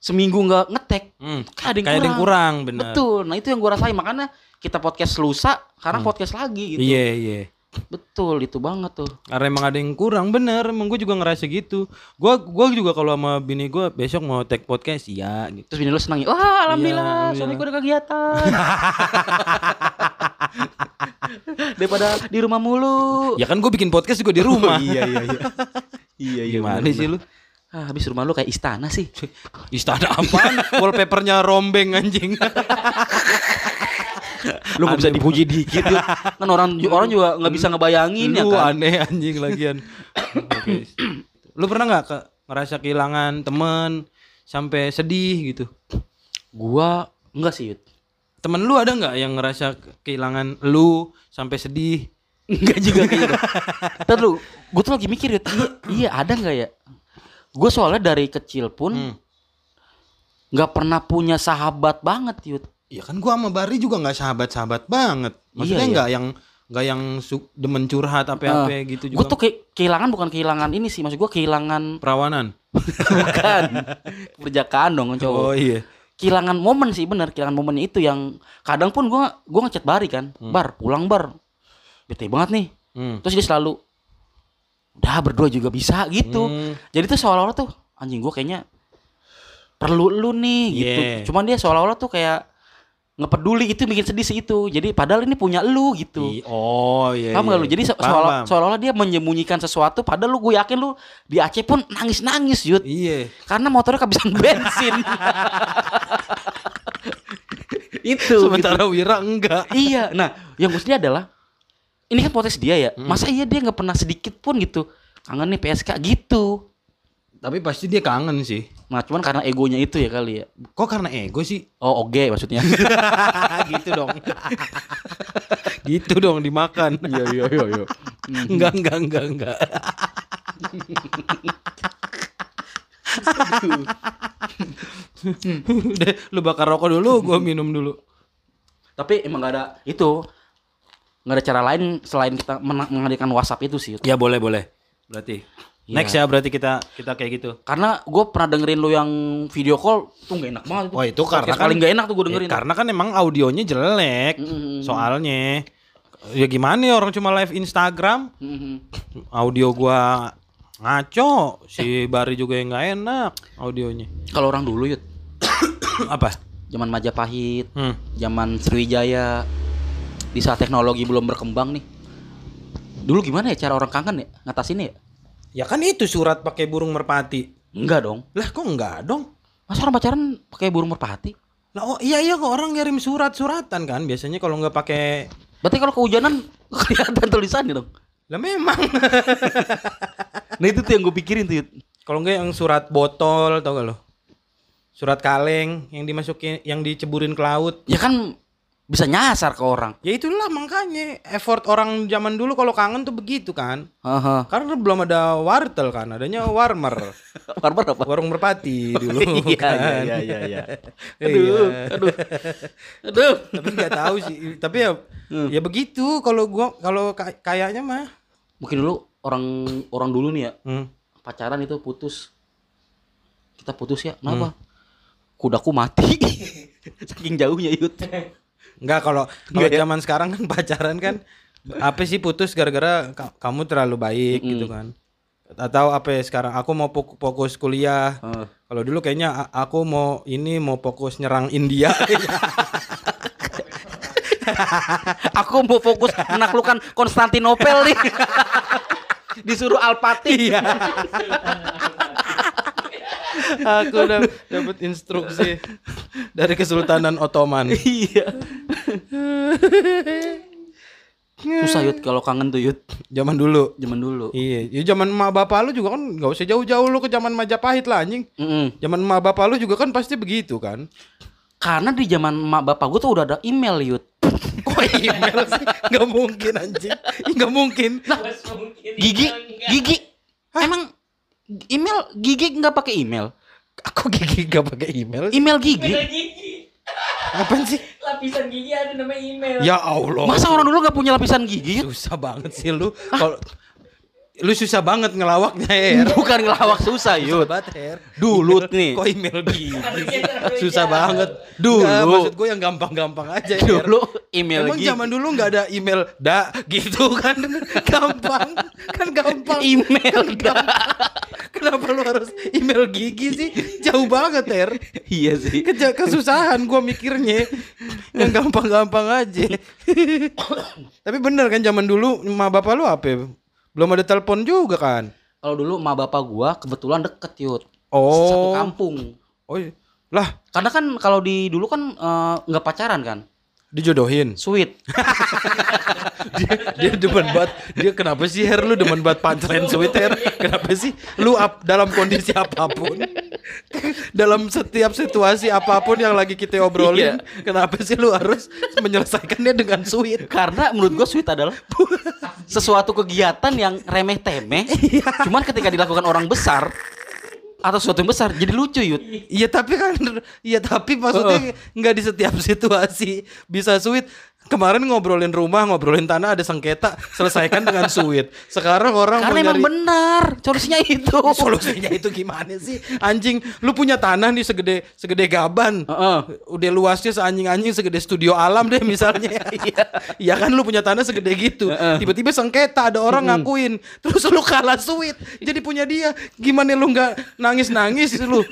S2: seminggu nggak ngetek.
S1: Hmm.
S2: kayak ada yang
S1: kayak ada yang kurang. bener.
S2: Betul nah itu yang gue rasain makanya kita podcast lusa karena podcast lagi gitu.
S1: Hmm. iya iya.
S2: Betul itu banget tuh.
S1: Karena emang ada yang kurang bener emang gue juga ngerasa gitu. Gua gua juga kalau sama bini gue besok mau take podcast iya gitu.
S2: Terus bini lu senang ya wah alhamdulillah
S1: Iya,
S2: suami
S1: iya.
S2: gue ada kegiatan. [laughs] Daripada di rumah mulu.
S1: Ya kan gue bikin podcast juga di rumah. [laughs]
S2: Iya iya iya [laughs] iya iya
S1: gimana
S2: bener,
S1: sih lu?
S2: Ah, habis rumah lu kayak istana sih.
S1: Istana apaan? Wallpapernya rombeng anjing.
S2: Lu nggak bisa dipuji dikit Yud. kan orang orang juga nggak bisa ngebayangin ya
S1: lu
S2: kan?
S1: aneh anjing lagian. Oke. lu pernah nggak ke ngerasa kehilangan temen sampai sedih gitu?
S2: Gua enggak sih Yud.
S1: Temen lu ada nggak yang ngerasa ke- kehilangan lu sampai sedih
S2: Enggak juga kayaknya. Ntar lu, gue tuh lagi mikir, iya, iya ada nggak ya? Gue soalnya dari kecil pun
S1: Hmm.
S2: nggak pernah punya sahabat banget, Yud.
S1: Ya kan gua sama Bari juga nggak sahabat-sahabat banget. Maksudnya
S2: Iya, iya.
S1: nggak yang nggak yang su- demen curhat apa-apa gitu
S2: Gue
S1: juga.
S2: tuh kayak kehilangan bukan kehilangan ini sih, maksud gue kehilangan [laughs]
S1: perawanan.
S2: bukan perjakaan dong [laughs] cowok.
S1: Oh iya.
S2: Kehilangan momen sih bener, kehilangan momennya itu yang kadang pun gue gue ngechat Bari kan, Bar pulang Bar, bete banget nih.
S1: Hmm.
S2: Terus dia selalu, udah berdua juga bisa gitu.
S1: Hmm.
S2: Jadi tuh seolah-olah tuh anjing gua kayaknya perlu lu nih gitu.
S1: Yeah.
S2: Cuman dia seolah-olah tuh kayak ngepeduli itu bikin sedih sih itu. Jadi padahal ini punya lu gitu.
S1: I- Oh iya.
S2: Paham
S1: iya.
S2: gak lu? Jadi se- seolah, seolah-olah dia menyembunyikan sesuatu padahal lu gue yakin lu di Aceh pun nangis-nangis Yud.
S1: Iya.
S2: Karena motornya kehabisan [laughs] bensin. itu
S1: Sementara Wira enggak.
S2: gitu. Iya. Nah, yang sedih adalah ini kan potensi dia ya.
S1: Hmm.
S2: Masa iya dia nggak pernah sedikit pun gitu kangen nih PSK gitu.
S1: Tapi pasti dia kangen sih.
S2: Nah, cuman karena egonya itu ya kali ya.
S1: Kok karena ego sih?
S2: Oh, oke maksudnya. [laughs]
S1: gitu dong. [laughs] gitu dong dimakan. [laughs]
S2: Iya, iya, iya, iya.
S1: enggak, enggak, enggak, enggak. Udah, lu bakar rokok dulu, gua minum dulu.
S2: Tapi emang gak ada itu. Nggak ada cara lain selain kita men- menghadirkan WhatsApp itu sih. Yud.
S1: Ya boleh boleh. Berarti
S2: Iya.
S1: next ya berarti kita kita kayak gitu.
S2: Karena gue pernah dengerin lu yang video call tuh gak enak banget.
S1: Wah, itu karena kan-
S2: paling gak enak tuh gue dengerin.
S1: Ya, karena kan emang audionya jelek.
S2: Mm-mm.
S1: Soalnya ya gimana ya orang cuma live Instagram,
S2: Mhm.
S1: audio gua ngaco, si Bari juga yang nggak enak audionya.
S2: Kalau orang dulu yud,
S1: Apa?
S2: zaman Majapahit,
S1: Hmm.
S2: zaman Sriwijaya, di saat teknologi belum berkembang nih. Dulu gimana ya cara orang kangen ya ngatasinnya ya?
S1: Ya kan itu surat pakai burung merpati.
S2: Enggak dong.
S1: Lah kok enggak dong?
S2: Masa orang pacaran pakai burung merpati?
S1: Lah oh iya iya kok orang ngirim surat-suratan kan biasanya kalau nggak pakai
S2: Berarti kalau kehujanan [laughs] kelihatan tulisannya dong.
S1: lah memang. [laughs]
S2: Nah itu tuh yang gue pikirin tuh.
S1: Kalau enggak yang surat botol tau gak lo? Surat kaleng yang dimasukin yang diceburin ke laut.
S2: Ya kan bisa nyasar ke orang.
S1: Ya itulah makanya effort orang zaman dulu kalau kangen tuh begitu kan.
S2: Haha.
S1: Karena belum ada wartel kan, adanya warmer. [laughs]
S2: Barbar apa?
S1: Warung merpati [laughs] dulu
S2: Iya
S1: kan.
S2: iya iya iya. [laughs]
S1: Iya.
S2: Aduh, aduh. Aduh.
S1: Tapi nggak tahu sih. Tapi ya ya begitu kalau gua kalau kay- kayaknya mah.
S2: Mungkin dulu orang orang dulu nih ya
S1: Hmm.
S2: pacaran itu putus. Kita putus ya. Kenapa? Kudaku mati. Saking jauhnya Yud.
S1: Enggak kalau kalau
S2: ya?
S1: zaman sekarang kan [laughs] pacaran kan apa sih putus gara-gara ka- kamu terlalu baik gitu kan. Atau apa ya sekarang aku mau fok- fokus kuliah.
S2: Heeh.
S1: Kalau dulu kayaknya aku mau ini mau fokus nyerang India. [laughs]
S2: Aku mau fokus menaklukkan Konstantinopel nih. [laughs] Disuruh Alpati.
S1: Iya. Aku udah dapat instruksi dari Kesultanan Ottoman.
S2: Iya. Susah Yud kalau kangen tuh Yud.
S1: Zaman dulu.
S2: Zaman dulu.
S1: Iya, ya zaman emak bapak lu juga kan nggak usah jauh-jauh lu ke zaman Majapahit lah anjing.
S2: Mm-mm.
S1: Zaman emak bapak lu juga kan pasti begitu kan.
S2: Karena di zaman mak bapak gue tuh udah ada email Yud. [laughs]
S1: Kok email sih? Gak mungkin anjing. Gak mungkin.
S2: Gigi, Gigi. Emang email Gigi nggak pakai email?
S1: Aku gigi gak pakai email.
S2: Email Gigi.
S3: gigi
S1: Apaan sih?
S3: lapisan gigi ada namanya email
S1: Ya Allah.
S2: Masa orang dulu nggak punya lapisan gigi?
S1: Susah banget sih lu. Kalau lu susah banget ngelawaknya Her. [laughs]
S2: Bukan ngelawak susah
S1: Susah
S2: Yud.
S1: banget Her.
S2: Dulu nih.
S1: Kok email gigi?
S3: Terlalu
S1: susah banget.
S2: Dulu.
S1: Nggak, maksud gue yang gampang-gampang aja Her.
S2: Dulu email
S1: Emang
S2: Gigi.
S1: zaman dulu nggak ada email da gitu [laughs] kan gampang kan gampang
S2: Email dah.
S1: kenapa lu harus email gigi sih jauh banget ter
S2: Iya sih.
S1: Keja kesusahan gua mikirnya yang gampang-gampang aja [laughs] tapi bener kan zaman dulu emak bapak lu apa ya? Belum ada telepon juga kan
S2: Kalau dulu emak bapak gua kebetulan deket Yud.
S1: Oh.
S2: Satu kampung.
S1: oh iya. lah
S2: Karena kan kalau di dulu kan eh, nggak pacaran kan.
S1: Dijodohin.
S2: Sweet. [laughs]
S1: dia dia demen banget. Dia kenapa sih Her? Lu demen banget pacaran sweet Her? Kenapa sih? Lu up, dalam kondisi apa pun [laughs] dalam setiap situasi apa pun yang lagi kita obrolin kenapa sih lu harus menyelesaikannya dengan sweet?
S2: Karena menurut gua sweet adalah [laughs] sesuatu kegiatan yang remeh temeh. Cuman ketika dilakukan orang besar atau sesuatu yang besar jadi lucu Yud.
S1: Iya tapi kan Iya tapi maksudnya nggak di setiap situasi bisa sweet Kemarin ngobrolin rumah, ngobrolin tanah ada sengketa, selesaikan dengan sweet. Sekarang orang
S2: Karena emang
S1: nyari
S2: benar solusinya itu. [laughs]
S1: solusinya itu gimana sih? Anjing, lu punya tanah nih segede segede gaban.
S2: Heeh.
S1: Udah luasnya seanjing-anjing segede studio alam deh misalnya. [laughs] [laughs] Iya. Iya kan lu punya tanah segede gitu. Tiba-tiba sengketa ada orang ngakuin. Terus lu kalah sweet. Jadi punya dia. Gimana lu nggak nangis-nangis lu?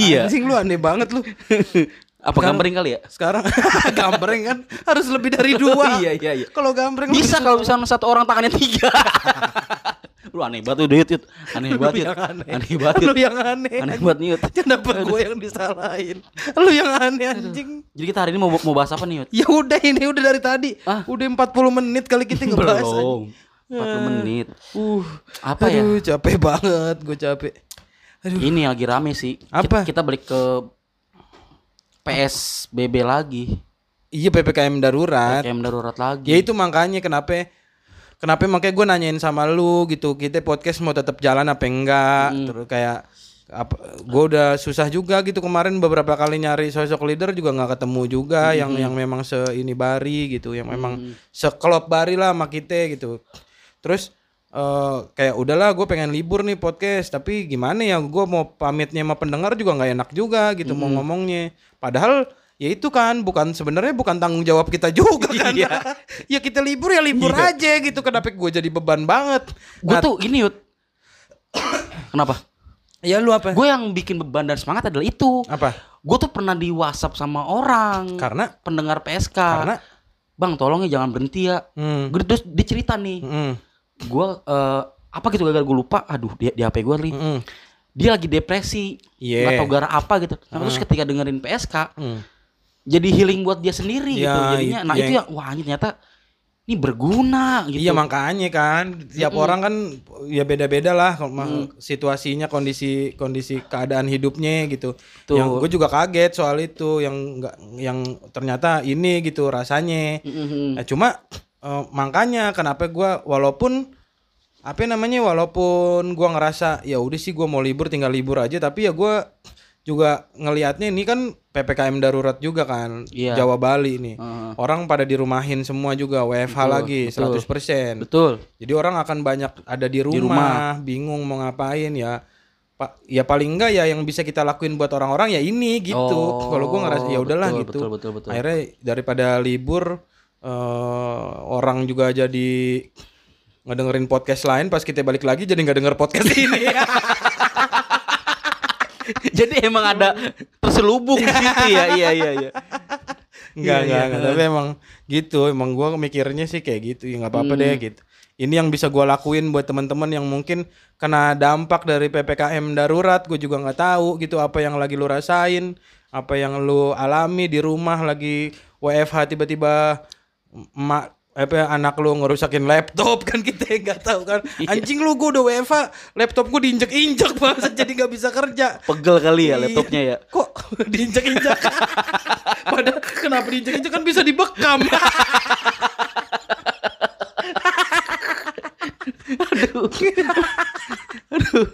S2: Iya.
S1: Anjing lu aneh banget lu.
S2: Apa
S1: Sekarang-
S2: gambreng kali ya?
S1: Sekarang [laughs] gambreng kan harus lebih dari [laughs] dua.
S2: Iya, iya, iya.
S1: Kalau gambreng
S2: Bisa kalau misalnya satu orang tangannya tiga. [laughs] Lu aneh banget tuh Yud. Aneh banget
S1: yang aneh.
S2: Aneh banget
S1: Lu yang aneh.
S2: Aneh banget Yud.
S1: Kenapa gue yang disalahin? Lu yang aneh anjing.
S2: Jadi kita hari ini mau mau bahas apa nih?
S1: Ya udah ini udah dari tadi.
S2: Ah.
S1: Udah 40 menit kali kita ngebahas.
S2: Belum. 40 menit.
S1: Uh,
S2: Apa ya?
S1: aduh, capek banget, gue capek. Aduh.
S2: Ini lagi rame sih.
S1: Apa?
S2: Kita, kita balik ke PSBB lagi.
S1: Iya PPKM darurat.
S2: PKM darurat lagi.
S1: Ya itu makanya kenapa kenapa makanya gue nanyain sama lu gitu. Kita podcast mau tetap jalan apa enggak?
S2: Hmm.
S1: Terus kayak apa gue udah susah juga gitu kemarin beberapa kali nyari sosok leader juga nggak ketemu juga yang yang memang se ini bari gitu yang memang sekelop bari lah sama kita gitu terus eh kayak udahlah gue pengen libur nih podcast tapi gimana ya gue mau pamitnya sama pendengar juga nggak enak juga gitu mau ngomongnya padahal ya itu kan bukan sebenarnya bukan tanggung jawab kita juga kan [laughs] ya kita libur ya libur aja gitu kenapa gue jadi beban banget
S2: Gue
S1: Nah,
S2: tuh ini Yud. [coughs] Kenapa?
S1: ya lu apa
S2: Gue yang bikin beban dan semangat adalah itu.
S1: apa
S2: Gue tuh pernah di WhatsApp sama orang
S1: karena
S2: pendengar PSK.
S1: karena
S2: Bang, tolong ya jangan berhenti ya.
S1: hmm,
S2: Gue terus dia cerita nih.
S1: hmm,
S2: Gue eh, apa gitu gara-gara gue lupa. Aduh, di, di HP gue nih.
S1: hmm,
S2: Dia lagi depresi.
S1: Iya.
S2: Nggak tahu gara apa gitu. Nah, terus ketika dengerin PSK,
S1: hmm.
S2: jadi healing buat dia sendiri gitu.
S1: Ya,
S2: Jadinya,
S1: itu
S2: nah itu
S1: yang-
S2: yang wah ini ternyata ini berguna gitu.
S1: Iya makanya kan tiap orang kan ya beda-beda lah mah situasinya kondisi kondisi keadaan hidupnya gitu.
S2: Tuh.
S1: Yang gue juga kaget soal itu yang enggak yang ternyata ini gitu rasanya.
S2: Mm-mm.
S1: Nah, cuma eh, makanya kenapa gua walaupun apa namanya walaupun gua ngerasa ya udah sih gua mau libur tinggal libur aja tapi ya gua juga ngelihatnya ini kan PPKM darurat juga kan
S2: Iya.
S1: Jawa Bali nih.
S2: Heeh.
S1: Orang pada dirumahin semua juga WFH
S2: Betul,
S1: lagi
S2: betul.
S1: 100%.
S2: Betul.
S1: Jadi orang akan banyak ada di rumah,
S2: rumah.
S1: bingung mau ngapain ya. Pak ya paling enggak ya yang bisa kita lakuin buat orang-orang ya ini gitu.
S2: Oh,
S1: Kalau gua ngerasa ya udahlah
S2: betul,
S1: gitu.
S2: betul, betul, betul.
S1: Akhirnya daripada libur eh orang juga jadi ngedengerin podcast lain pas kita balik lagi jadi nggak denger podcast [laughs] ini.
S2: Jadi emang ada terselubung di situ ya. [laughs] Iya iya iya.
S1: Enggak,
S2: Iya,
S1: enggak,
S2: iya.
S1: Tapi emang gitu, emang gua mikirnya sih kayak gitu. Ya nggak apa-apa
S2: Hmm.
S1: deh gitu. Ini yang bisa gua lakuin buat teman-teman yang mungkin kena dampak dari PPKM darurat, gue juga nggak tahu gitu apa yang lagi lu rasain, apa yang lu alami di rumah lagi WFH tiba-tiba emak apa anak lu ngerusakin laptop kan kita nggak tahu kan
S2: Iya.
S1: anjing lu gua udah WFH laptop gua diinjek-injek [laughs] banget jadi nggak bisa kerja
S2: Pegel kali ya
S1: Iya.
S2: laptopnya ya.
S1: kok [laughs] diinjek-injek [laughs] padahal kenapa diinjek-injek kan bisa dibekam
S2: Aduh.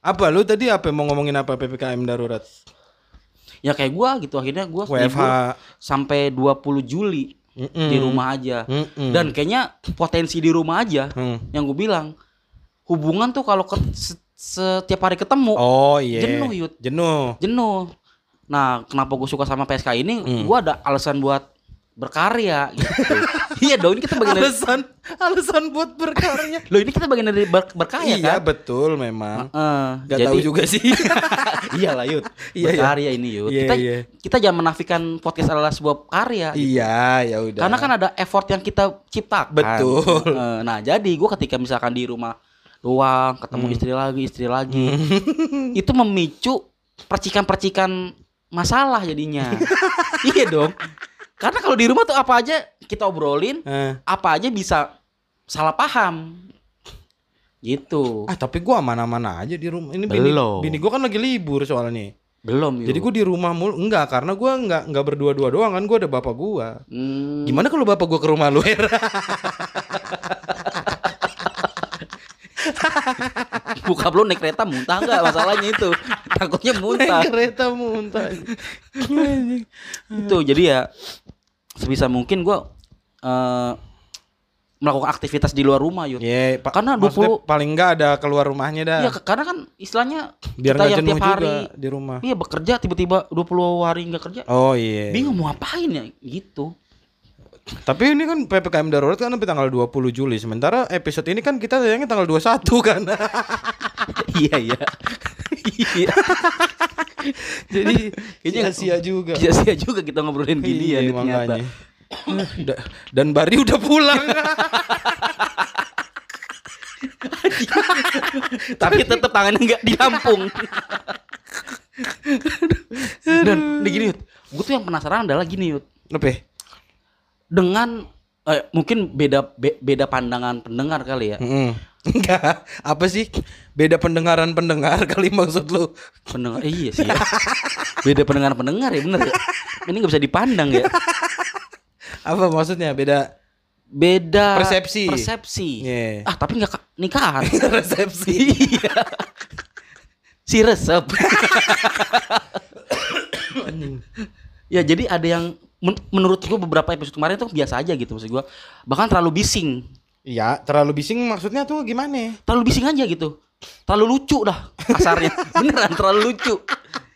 S1: apa lu tadi apa mau ngomongin apa PPKM darurat
S2: Ya kayak gua gitu akhirnya gua
S1: WFH.
S2: sampai 20 Juli
S1: Mm-mm.
S2: di rumah aja.
S1: Mm-mm.
S2: Dan kayaknya potensi di rumah aja
S1: Hmm.
S2: yang gue bilang hubungan tuh kalau ke- se- setiap hari ketemu
S1: oh iya
S2: Jenuh, Yud.
S1: jenuh
S2: jenuh. Nah, kenapa gue suka sama PSK ini?
S1: Hmm.
S2: Gua ada alasan buat berkarya gitu. iya dong, ini kita bagian dari
S1: alasan alasan buat berkarya
S2: Loh, ini kita bagian dari ber- berkarya
S1: iya
S2: kan?
S1: betul memang
S2: Heeh,
S1: Gak tahu juga sih [laughs]
S2: iya lah Yud [laughs]
S1: Iya, iya.
S2: Berkarya ini Yud
S1: Iya,
S2: Kita
S1: iya.
S2: kita jangan menafikan podcast adalah sebuah karya gitu.
S1: iya ya udah
S2: Karena kan ada effort yang kita ciptakan
S1: Betul.
S2: Heeh, Nah jadi gue ketika misalkan di rumah doang Ketemu
S1: Hmm.
S2: istri lagi, istri lagi [laughs] Itu memicu percikan-percikan masalah jadinya Iya dong Karena kalau di rumah tuh apa aja kita obrolin
S1: Eh.
S2: Apa aja bisa salah paham. Gitu.
S1: Ah tapi gua aman-aman aja di rumah. Ini bini,
S2: Belum.
S1: bini gua kan lagi libur soalnya.
S2: Belum Yud
S1: jadi gua di rumah mulu. Enggak karena gua enggak enggak berdua-dua doang kan. Gua ada bapak gua.
S2: Hmm.
S1: Gimana kalau bapak gua ke rumah lu? [laughs]
S2: Buka lu naik kereta muntah nggak? Masalahnya itu. Takutnya muntah.
S1: Kereta muntah.
S2: itu jadi ya sebisa mungkin gua eh, melakukan aktivitas di luar rumah yuk
S1: pa-
S2: Karena
S1: maksudnya
S2: 20
S1: paling enggak ada keluar rumahnya dah.
S2: Iya, karena kan istilahnya
S1: Biar
S2: kita yang
S1: jenuh
S2: tiap hari
S1: di rumah.
S2: iya bekerja tiba-tiba 20 hari nggak kerja
S1: Oh iya.
S2: bingung mau ngapain ya gitu
S1: Tapi ini kan PPKM darurat kan sampai tanggal 20 Juli. Sementara episode ini kan kita tayangnya tanggal 21 kan. [laughs]
S2: iya iya iya
S1: Jadi
S2: Kayaknya
S1: sia-sia juga.
S2: sia-sia juga kita ngobrolin gini ya
S1: Iya,
S2: ternyata
S1: Dan Bari udah pulang.
S2: tapi tetap tangannya nggak di Lampung dan ini gini Yud gue tuh yang penasaran adalah gini Yud
S1: Apa?
S2: dengan eh, mungkin beda be- beda pandangan pendengar kali ya
S1: Mm-mm. Enggak, apa sih? Beda pendengaran pendengar [laughs] kali maksud lu.
S2: pendengar iya sih ya. beda pendengar pendengar ya bener ya ini nggak bisa dipandang ya [laughs]
S1: Apa maksudnya? Beda
S2: beda
S1: Persepsi.
S2: persepsi
S1: Iya.
S2: ah tapi nggak ka- nikahan [laughs]
S1: resepsi.
S2: iya si resep. ya jadi ada yang men- menurut gua beberapa episode kemarin tuh biasa aja gitu maksud gua. Bahkan terlalu bising.
S1: Iya, terlalu bising maksudnya tuh gimana?
S2: Terlalu bising aja gitu. Terlalu lucu dah kasarnya. [laughs] Beneran terlalu lucu.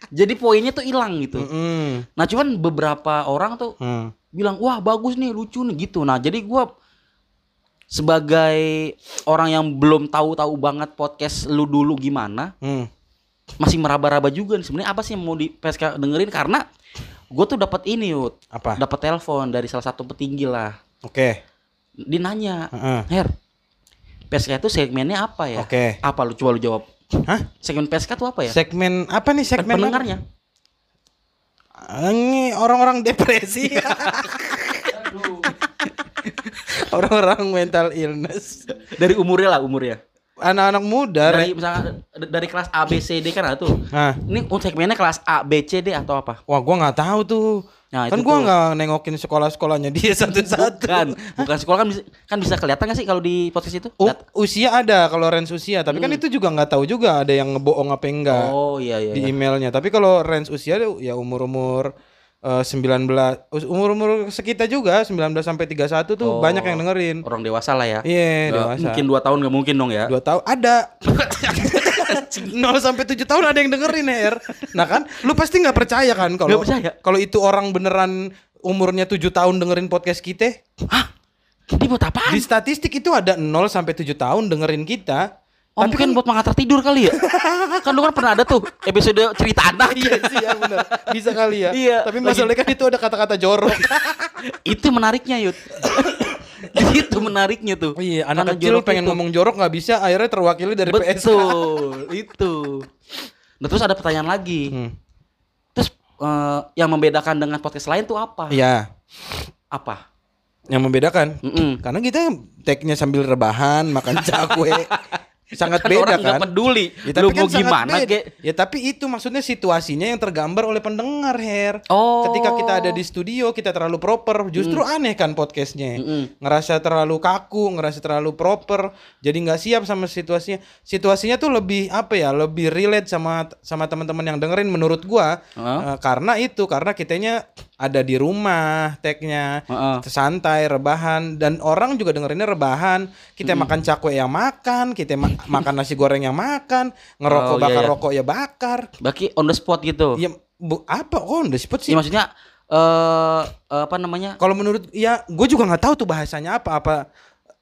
S2: Jadi poinnya tuh hilang gitu.
S1: Mm-mm.
S2: Nah, cuman beberapa orang tuh
S1: Hmm.
S2: bilang, "Wah, bagus nih, lucu nih." gitu. Nah, jadi gua sebagai orang yang belum tahu-tahu banget podcast lu dulu gimana,
S1: Hmm.
S2: masih meraba-raba juga nih sebenarnya apa sih yang mau di PSK dengerin karena gue tuh dapat ini yud
S1: Apa?
S2: dapat telepon dari salah satu petinggi lah
S1: Oke.
S2: Dia nanya
S1: Heeh.
S2: Her PSK itu segmennya apa ya
S1: Oke.
S2: apa lu coba lu jawab
S1: Hah?
S2: segmen PSK tuh apa ya
S1: Segmen apa nih segmen?
S2: pendengarnya
S1: Ini orang-orang depresi. [laughs] [laughs] orang-orang mental illness.
S2: dari umurnya lah umurnya
S1: Anak-anak muda.
S2: dari misalnya dari kelas A B C D kan ada tuh
S1: Nah,
S2: ini segmennya kelas A B C D atau apa
S1: wah gua nggak tahu tuh.
S2: Nah,
S1: kan gua nggak nengokin sekolah-sekolahnya dia [laughs] satu-satu.
S2: bukan bukan sekolah kan bisa, kan bisa kelihatan gak sih kalau di podcast itu
S1: U- usia ada kalau range usia, tapi kan itu juga nggak tahu juga ada yang ngebohong apa enggak
S2: oh iya iya,
S1: di
S2: iya.
S1: emailnya. Tapi kalau range usia ya umur-umur eh, 19 us- umur-umur sekitar juga 19 sampai 31 tuh
S2: Oh.
S1: banyak yang dengerin.
S2: orang dewasa lah ya
S1: Iya,
S2: Nggak
S1: dewasa.
S2: mungkin dua tahun nggak mungkin dong ya
S1: Dua tahun ada. [laughs] 0 sampai 7 tahun ada yang dengerin Her. Nah kan, lu pasti nggak percaya kan kalau kalau itu orang beneran umurnya 7 tahun dengerin podcast kita.
S2: Hah? Ini buat apaan?
S1: Di statistik itu ada 0 sampai 7 tahun dengerin kita.
S2: Oh, mungkin buat mengantar tidur kali ya? [laughs] kan lu kan pernah ada tuh episode cerita anak.
S1: Iya sih ya benar. Bisa kali ya.
S2: Iya.
S1: Tapi masalahnya kan itu ada kata-kata jorok. [laughs]
S2: itu menariknya, Yud. itu menariknya tuh.
S1: iya,
S2: Karena
S1: anak kecil
S2: jorok
S1: pengen
S2: itu.
S1: ngomong jorok nggak bisa, akhirnya terwakili dari PSK.
S2: Betul, itu. Nah, terus ada pertanyaan lagi.
S1: Hmm.
S2: Terus eh, yang membedakan dengan podcast lain tuh apa?
S1: Iya,
S2: Apa?
S1: yang membedakan.
S2: Mm-mm.
S1: Karena kita tag-nya sambil rebahan, makan [laughs] cakwe. [laughs] Sangat
S2: Kan
S1: beda
S2: orang
S1: kan.
S2: peduli.
S1: Ya, tapi
S2: lu
S1: kan
S2: mau gimana,
S1: beda.
S2: Ge?
S1: Ya tapi itu maksudnya situasinya yang tergambar oleh pendengar, Her.
S2: Oh.
S1: Ketika kita ada di studio, kita terlalu proper. Justru aneh kan podcastnya.
S2: Mm-mm.
S1: Ngerasa terlalu kaku, ngerasa terlalu proper. Jadi nggak siap sama situasinya. Situasinya tuh lebih apa ya? Lebih relate sama sama teman-teman yang dengerin menurut gua.
S2: Heeh.
S1: Eh, karena itu, karena kitanya ada di rumah, tagnya
S2: Heeh.
S1: santai, rebahan dan orang juga dengerinnya rebahan. Kita makan cakwe yang makan, kita ma- [laughs] makan nasi goreng yang makan, ngerokok
S2: Oh, iya,
S1: bakar
S2: iya.
S1: rokok ya bakar.
S2: Bagi on the spot gitu.
S1: Ya bu, apa oh on the spot sih?
S2: Iya maksudnya eh eh, apa namanya?
S1: Kalau menurut ya gue juga nggak tahu tuh bahasanya apa apa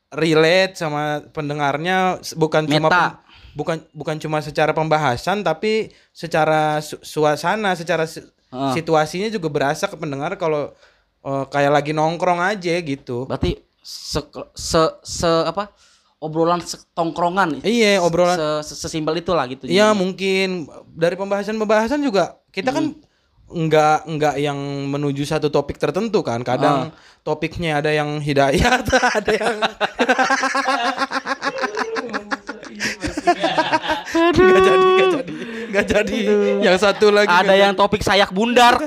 S1: relate sama pendengarnya bukan cuma
S2: Meta.
S1: pem- bukan bukan cuma secara pembahasan tapi secara su- suasana, secara si-
S2: Heeh.
S1: situasinya juga berasa ke pendengar kalau eh, kayak lagi nongkrong aja gitu.
S2: Berarti se, se, se apa? Obrolan setongkrongan.
S1: Iya, obrolan
S2: Se, se- sesimpel itulah gitu.
S1: Iya
S2: Jadi-
S1: mungkin dari pembahasan-pembahasan juga kita kan nggak nggak yang menuju satu topik tertentu kan. Kadang topiknya ada yang hidayat, [laughs] ada yang [laughs] nggak jadi nggak jadi nggak. Yang satu lagi
S2: Ada
S1: nggak
S2: yang topik sayak bundar.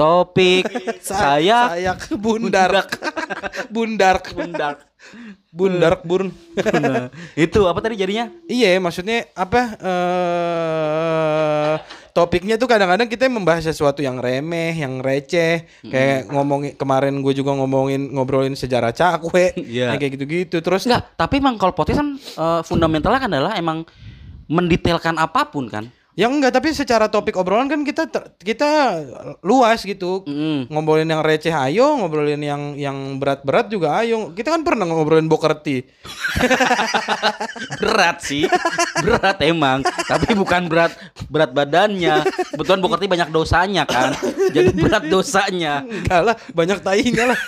S2: topik sayak
S1: sayak bundark bundark
S2: bundar.
S1: bundark burn.
S2: Nah, itu apa tadi jadinya?
S1: Iya, maksudnya apa? eh topiknya tuh kadang-kadang kita membahas sesuatu yang remeh, yang receh, kayak ngomongin kemarin gue juga ngomongin ngobrolin sejarah cakwe, yang kayak gitu-gitu. Terus
S2: Enggak, tapi emang kalau podcast kan eh, fundamentalnya kan adalah emang mendetailkan apa pun kan.
S1: yang enggak, tapi secara topik obrolan kan kita ter- kita luas gitu.
S2: Mm.
S1: Ngobrolin yang receh ayo, ngobrolin yang yang berat-berat juga ayo. Kita kan pernah ngobrolin bokerti. [laughs]
S2: Berat sih, berat emang. Tapi bukan berat berat badannya. Kebetulan Bokerti banyak dosanya kan. Jadi berat dosanya.
S1: Enggak lah, banyak tainya lah.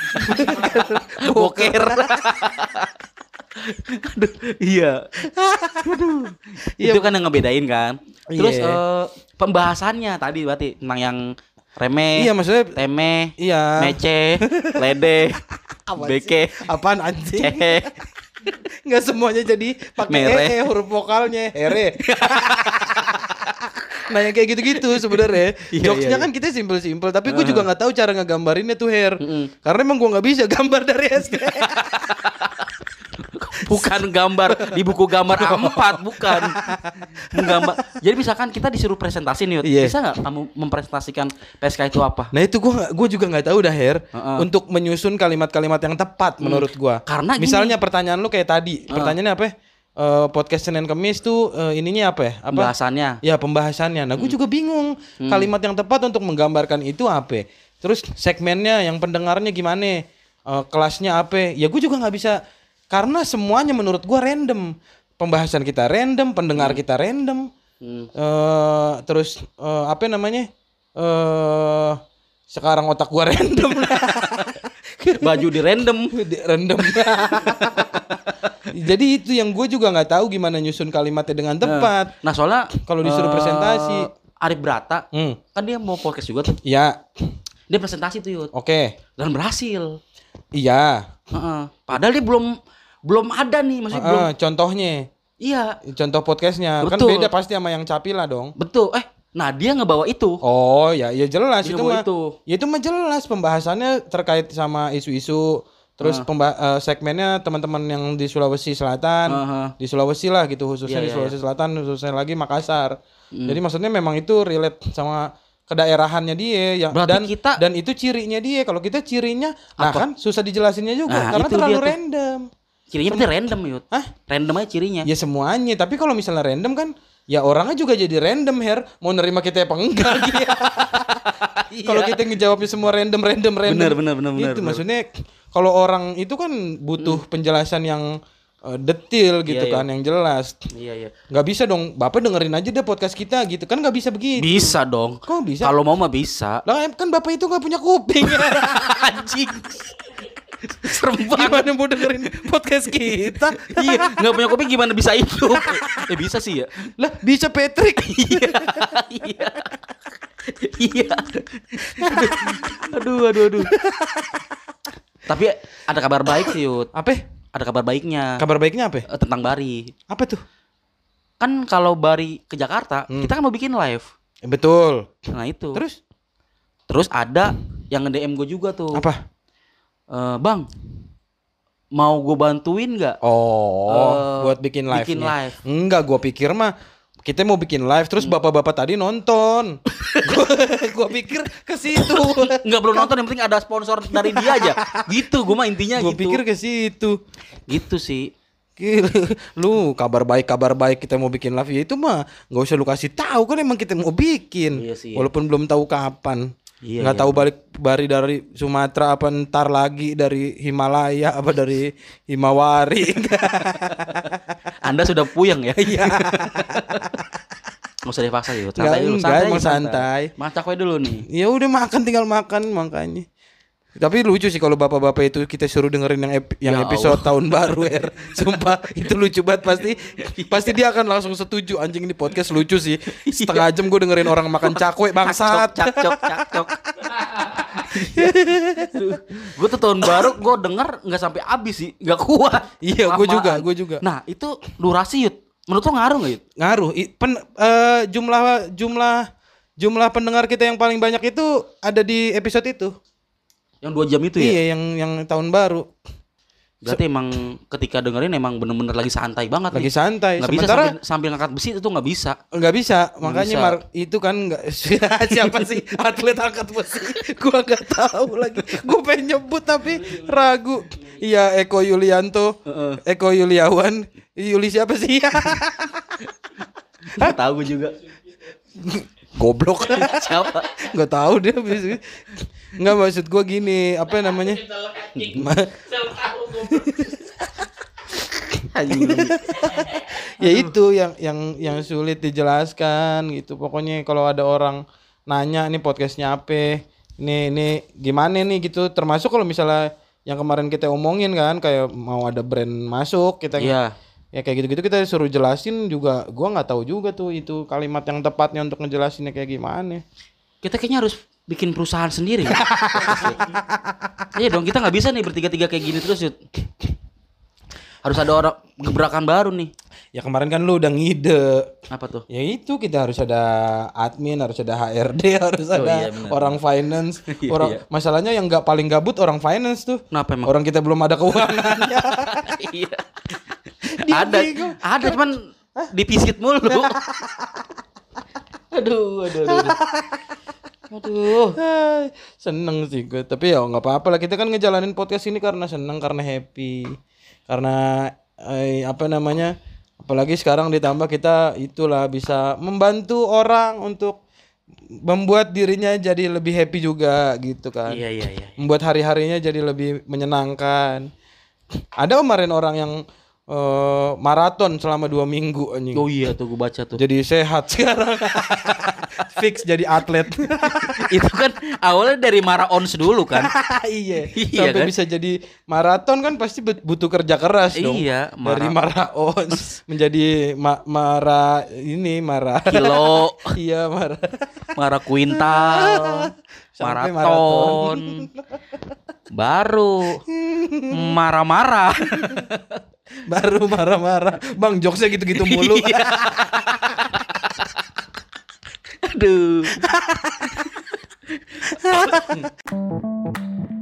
S1: [laughs]
S2: Boker. [laughs] Aduh, iya. Aduh.
S1: Iya.
S2: Itu kan yang ngebedain kan. Terus
S1: Iya.
S2: eh, pembahasannya tadi berarti tentang yang remeh,
S1: Iya, maksudnya
S2: temeh,
S1: iya.
S2: mece, lede, [laughs]
S1: Apaan
S2: beke,
S1: Apaan anjing?
S2: cehe.
S1: Nggak semuanya jadi pakai
S2: Mere.
S1: e, huruf vokalnya here. [laughs] nah yang kayak gitu-gitu sebenarnya.
S2: Iya,
S1: Jokesnya
S2: iya,
S1: kan kita simpel-simpel, tapi gue juga nggak tahu cara ngegambarinnya tuh hair.
S2: Mm-mm.
S1: Karena emang gue nggak bisa gambar dari SD. [laughs]
S2: bukan gambar di buku gambar [laughs] A4 bukan menggambar jadi misalkan kita disuruh presentasi nih.
S1: Iya.
S2: bisa nggak kamu mempresentasikan PSK itu apa
S1: Nah itu gua nggak- gua juga nggak tahu dah Her
S2: Heeh.
S1: untuk menyusun kalimat-kalimat yang tepat menurut gua.
S2: Karena gini.
S1: misalnya pertanyaan lu kayak tadi, pertanyaannya apa? ya? Eh, podcast Senin Kemis tuh eh, ininya apa ya? Apa?
S2: pembahasannya
S1: Ya pembahasannya. Nah gue juga bingung kalimat yang tepat untuk menggambarkan itu apa. Terus segmennya yang pendengarnya gimana? Eh, kelasnya apa? Ya gue juga nggak bisa karena semuanya menurut gua random. Pembahasan kita random, pendengar kita random.
S2: Hmm.
S1: eh terus eh, apa namanya? Eh sekarang otak gua [laughs] random. [laughs]
S2: baju di random [laughs]
S1: Di- random. Jadi itu yang gue juga nggak tahu gimana nyusun kalimatnya dengan tepat.
S2: nah soalnya
S1: Kalau disuruh
S2: eh,
S1: presentasi.
S2: Arif Brata
S1: Hmm.
S2: kan dia mau podcast juga tuh
S1: Ya,
S2: dia presentasi tuh Yud
S1: oke.
S2: dan berhasil
S1: Iya.
S2: Heeh. padahal dia belum belum ada nih maksudnya belum
S1: Heeh, contohnya,
S2: iya
S1: contoh podcastnya kan
S2: Betul.
S1: beda pasti sama yang Capila dong.
S2: betul eh nah dia ngebawa itu
S1: Oh ya, ya jelas
S2: Dia
S1: itu mah.
S2: itu
S1: Ya itu mah jelas pembahasannya terkait sama isu-isu. Terus
S2: Ah.
S1: pemba- eh, segmennya teman-teman yang di Sulawesi Selatan,
S2: Heeh.
S1: di Sulawesi lah gitu khususnya
S2: Iya,
S1: di
S2: iya,
S1: Sulawesi Selatan, khususnya lagi Makassar. Jadi maksudnya memang itu relate sama kedaerahannya dia yang
S2: Berarti
S1: dan
S2: kita-
S1: dan itu cirinya dia. Kalau kita cirinya nah
S2: Apa?
S1: kan susah dijelasinnya juga
S2: Nah,
S1: karena terlalu
S2: dia tuh. Cirinya berarti random Yud
S1: Hah?
S2: random aja cirinya
S1: Ya semuanya, tapi kalau misalnya random kan ya orangnya juga jadi random Her mau nerima kita apa enggak gitu. [laughs] Kalau kita ngejawabnya semua random random random.
S2: Bener, bener, bener, bener,
S1: Itu
S2: bener.
S1: maksudnya kalau orang itu kan butuh penjelasan yang eh, detil gitu
S2: Iya, iya.
S1: kan, yang jelas.
S2: iya iya
S1: nggak bisa dong, Bapak dengerin aja deh podcast kita gitu. Kan nggak bisa begitu.
S2: bisa dong
S1: Kok bisa?
S2: kalau mau mah bisa
S1: Lah kan Bapak itu nggak punya kuping. [laughs]
S2: anjing [laughs] serem banget
S1: Gimana mau dengerin podcast kita? [laughs]
S2: iya nggak punya kopi gimana bisa hidup [laughs] eh bisa sih ya
S1: lah bisa Patrick.
S2: iya iya iya aduh aduh aduh tapi ada kabar baik sih Yud
S1: apa?
S2: ada kabar baiknya
S1: Kabar baiknya apa?
S2: Eh, tentang Bari
S1: Apa tuh?
S2: kan kalau Bari ke Jakarta kita kan mau bikin live
S1: Betul.
S2: nah itu
S1: Terus
S2: terus ada yang nge DM gue juga tuh
S1: apa?
S2: Eh, bang mau gue bantuin nggak
S1: Oh,
S2: Eh,
S1: buat bikin live.
S2: bikin live.
S1: Enggak, gua pikir mah kita mau bikin live terus bapak-bapak tadi nonton. [laughs] gua, gua pikir ke situ.
S2: nggak belum nonton yang penting ada sponsor dari dia aja gitu gue mah intinya
S1: gua
S2: gitu
S1: pikir ke situ.
S2: gitu sih [laughs]
S1: Lu kabar baik kabar baik kita mau bikin live ya itu mah nggak usah lu kasih tahu kan emang kita mau bikin.
S2: Iya sih.
S1: Walaupun belum tahu kapan.
S2: Iya,
S1: nggak
S2: iya.
S1: tahu balik bari dari Sumatera apa ntar lagi dari Himalaya apa dari Himawari. [laughs]
S2: anda sudah puyeng ya
S1: Iya. [laughs]
S2: nggak usah dipaksa gitu
S1: Nggak,
S2: santai dulu
S1: enggak,
S2: santai, aja,
S1: santai.
S2: masak dulu nih
S1: Ya udah makan tinggal makan makanya. Tapi lucu sih kalau bapak-bapak itu kita suruh dengerin yang ep- yang
S2: Ya
S1: episode tahun baru ya. Sumpah itu lucu banget pasti pasti dia akan langsung setuju anjing ini podcast lucu sih. Setengah jam gue dengerin orang makan cakwe bangsat.
S2: cakcok cakcok gue tuh tahun baru gue denger nggak sampai habis sih nggak kuat
S1: Iya, gue juga, gue juga.
S2: nah itu durasi yud menurut lo ngaruh nggak yud
S1: Ngaruh I- pen- eh, jumlah jumlah jumlah pendengar kita yang paling banyak itu ada di episode itu.
S2: Yang dua jam itu ya?
S1: Iya, yang yang tahun baru.
S2: berarti emang ketika dengerin emang bener-bener lagi santai banget
S1: Lagi
S2: nih.
S1: santai.
S2: bisa
S1: Sementara
S2: sambil, sambil ngangkat besi itu nggak bisa.
S1: Nggak bisa. Makanya
S2: bisa.
S1: Mar itu kan nggak [laughs] siapa sih atlet angkat besi? Gua nggak tahu lagi. Gua pengen nyebut tapi ragu. Iya Eko Yulianto. Eko Yuliawan. Yuli siapa sih?
S2: Nggak tahu gue juga.
S1: Goblok. [laughs]
S2: Siapa?
S1: Nggak tahu dia bisa nggak maksud gua gini apa namanya? Ma- [laughs] ya itu yang yang yang sulit dijelaskan gitu. Pokoknya kalau ada orang nanya nih podcastnya apa? Ini ini gimana nih? gitu. Termasuk kalau misalnya yang kemarin kita omongin kan kayak mau ada brand masuk kita
S2: iya.
S1: Ya kayak gitu-gitu kita suruh jelasin juga. Gua nggak tahu juga tuh itu kalimat yang tepatnya untuk ngejelasinnya kayak gimana.
S2: Kita kayaknya harus bikin perusahaan sendiri. Iya dong kita nggak bisa nih bertiga-tiga kayak gini terus Yud. harus ada orang gebrakan baru nih.
S1: Ya kemarin kan lu udah ngide.
S2: Apa tuh?
S1: Ya itu kita harus ada admin harus ada HRD [laughs] harus
S2: Oh,
S1: ada
S2: iya,
S1: orang finance. [laughs]
S2: Iya,
S1: orang
S2: iya.
S1: masalahnya yang nggak paling gabut orang finance tuh.
S2: Kenapa emang?
S1: Orang kita belum ada keuangannya [laughs]
S2: iya. Ada, ada cuman dipisit mulu. aduh, aduh, aduh. aduh. Aduh. [laughs]
S1: Seneng sih gue. Tapi ya nggak apa-apa lah. Kita kan ngejalanin podcast ini karena seneng karena happy. Karena eh, apa namanya apalagi sekarang ditambah kita itulah bisa membantu orang untuk membuat dirinya jadi lebih happy juga gitu kan.
S2: Iya, iya, iya.
S1: membuat hari-harinya jadi lebih menyenangkan. Ada kemarin orang yang eh, maraton selama dua minggu anjing
S2: Oh iya tuh gue baca tuh.
S1: jadi sehat sekarang [laughs] fix jadi atlet [laughs]
S2: Itu kan awalnya dari Maraons dulu kan. [laughs]
S1: iya
S2: Iya
S1: sampai
S2: kan?
S1: bisa jadi maraton kan pasti but- butuh kerja keras dong
S2: Iya,
S1: dari
S2: mara-
S1: maraon menjadi ma- mara ini mara
S2: Kilo,
S1: iya mara
S2: Mara kuintal,
S1: Sampai
S2: maraton. Baru marah-marah. [laughs]
S1: baru marah-marah bang jokesnya gitu-gitu mulu [laughs]
S2: Iya. Aduh. [laughs]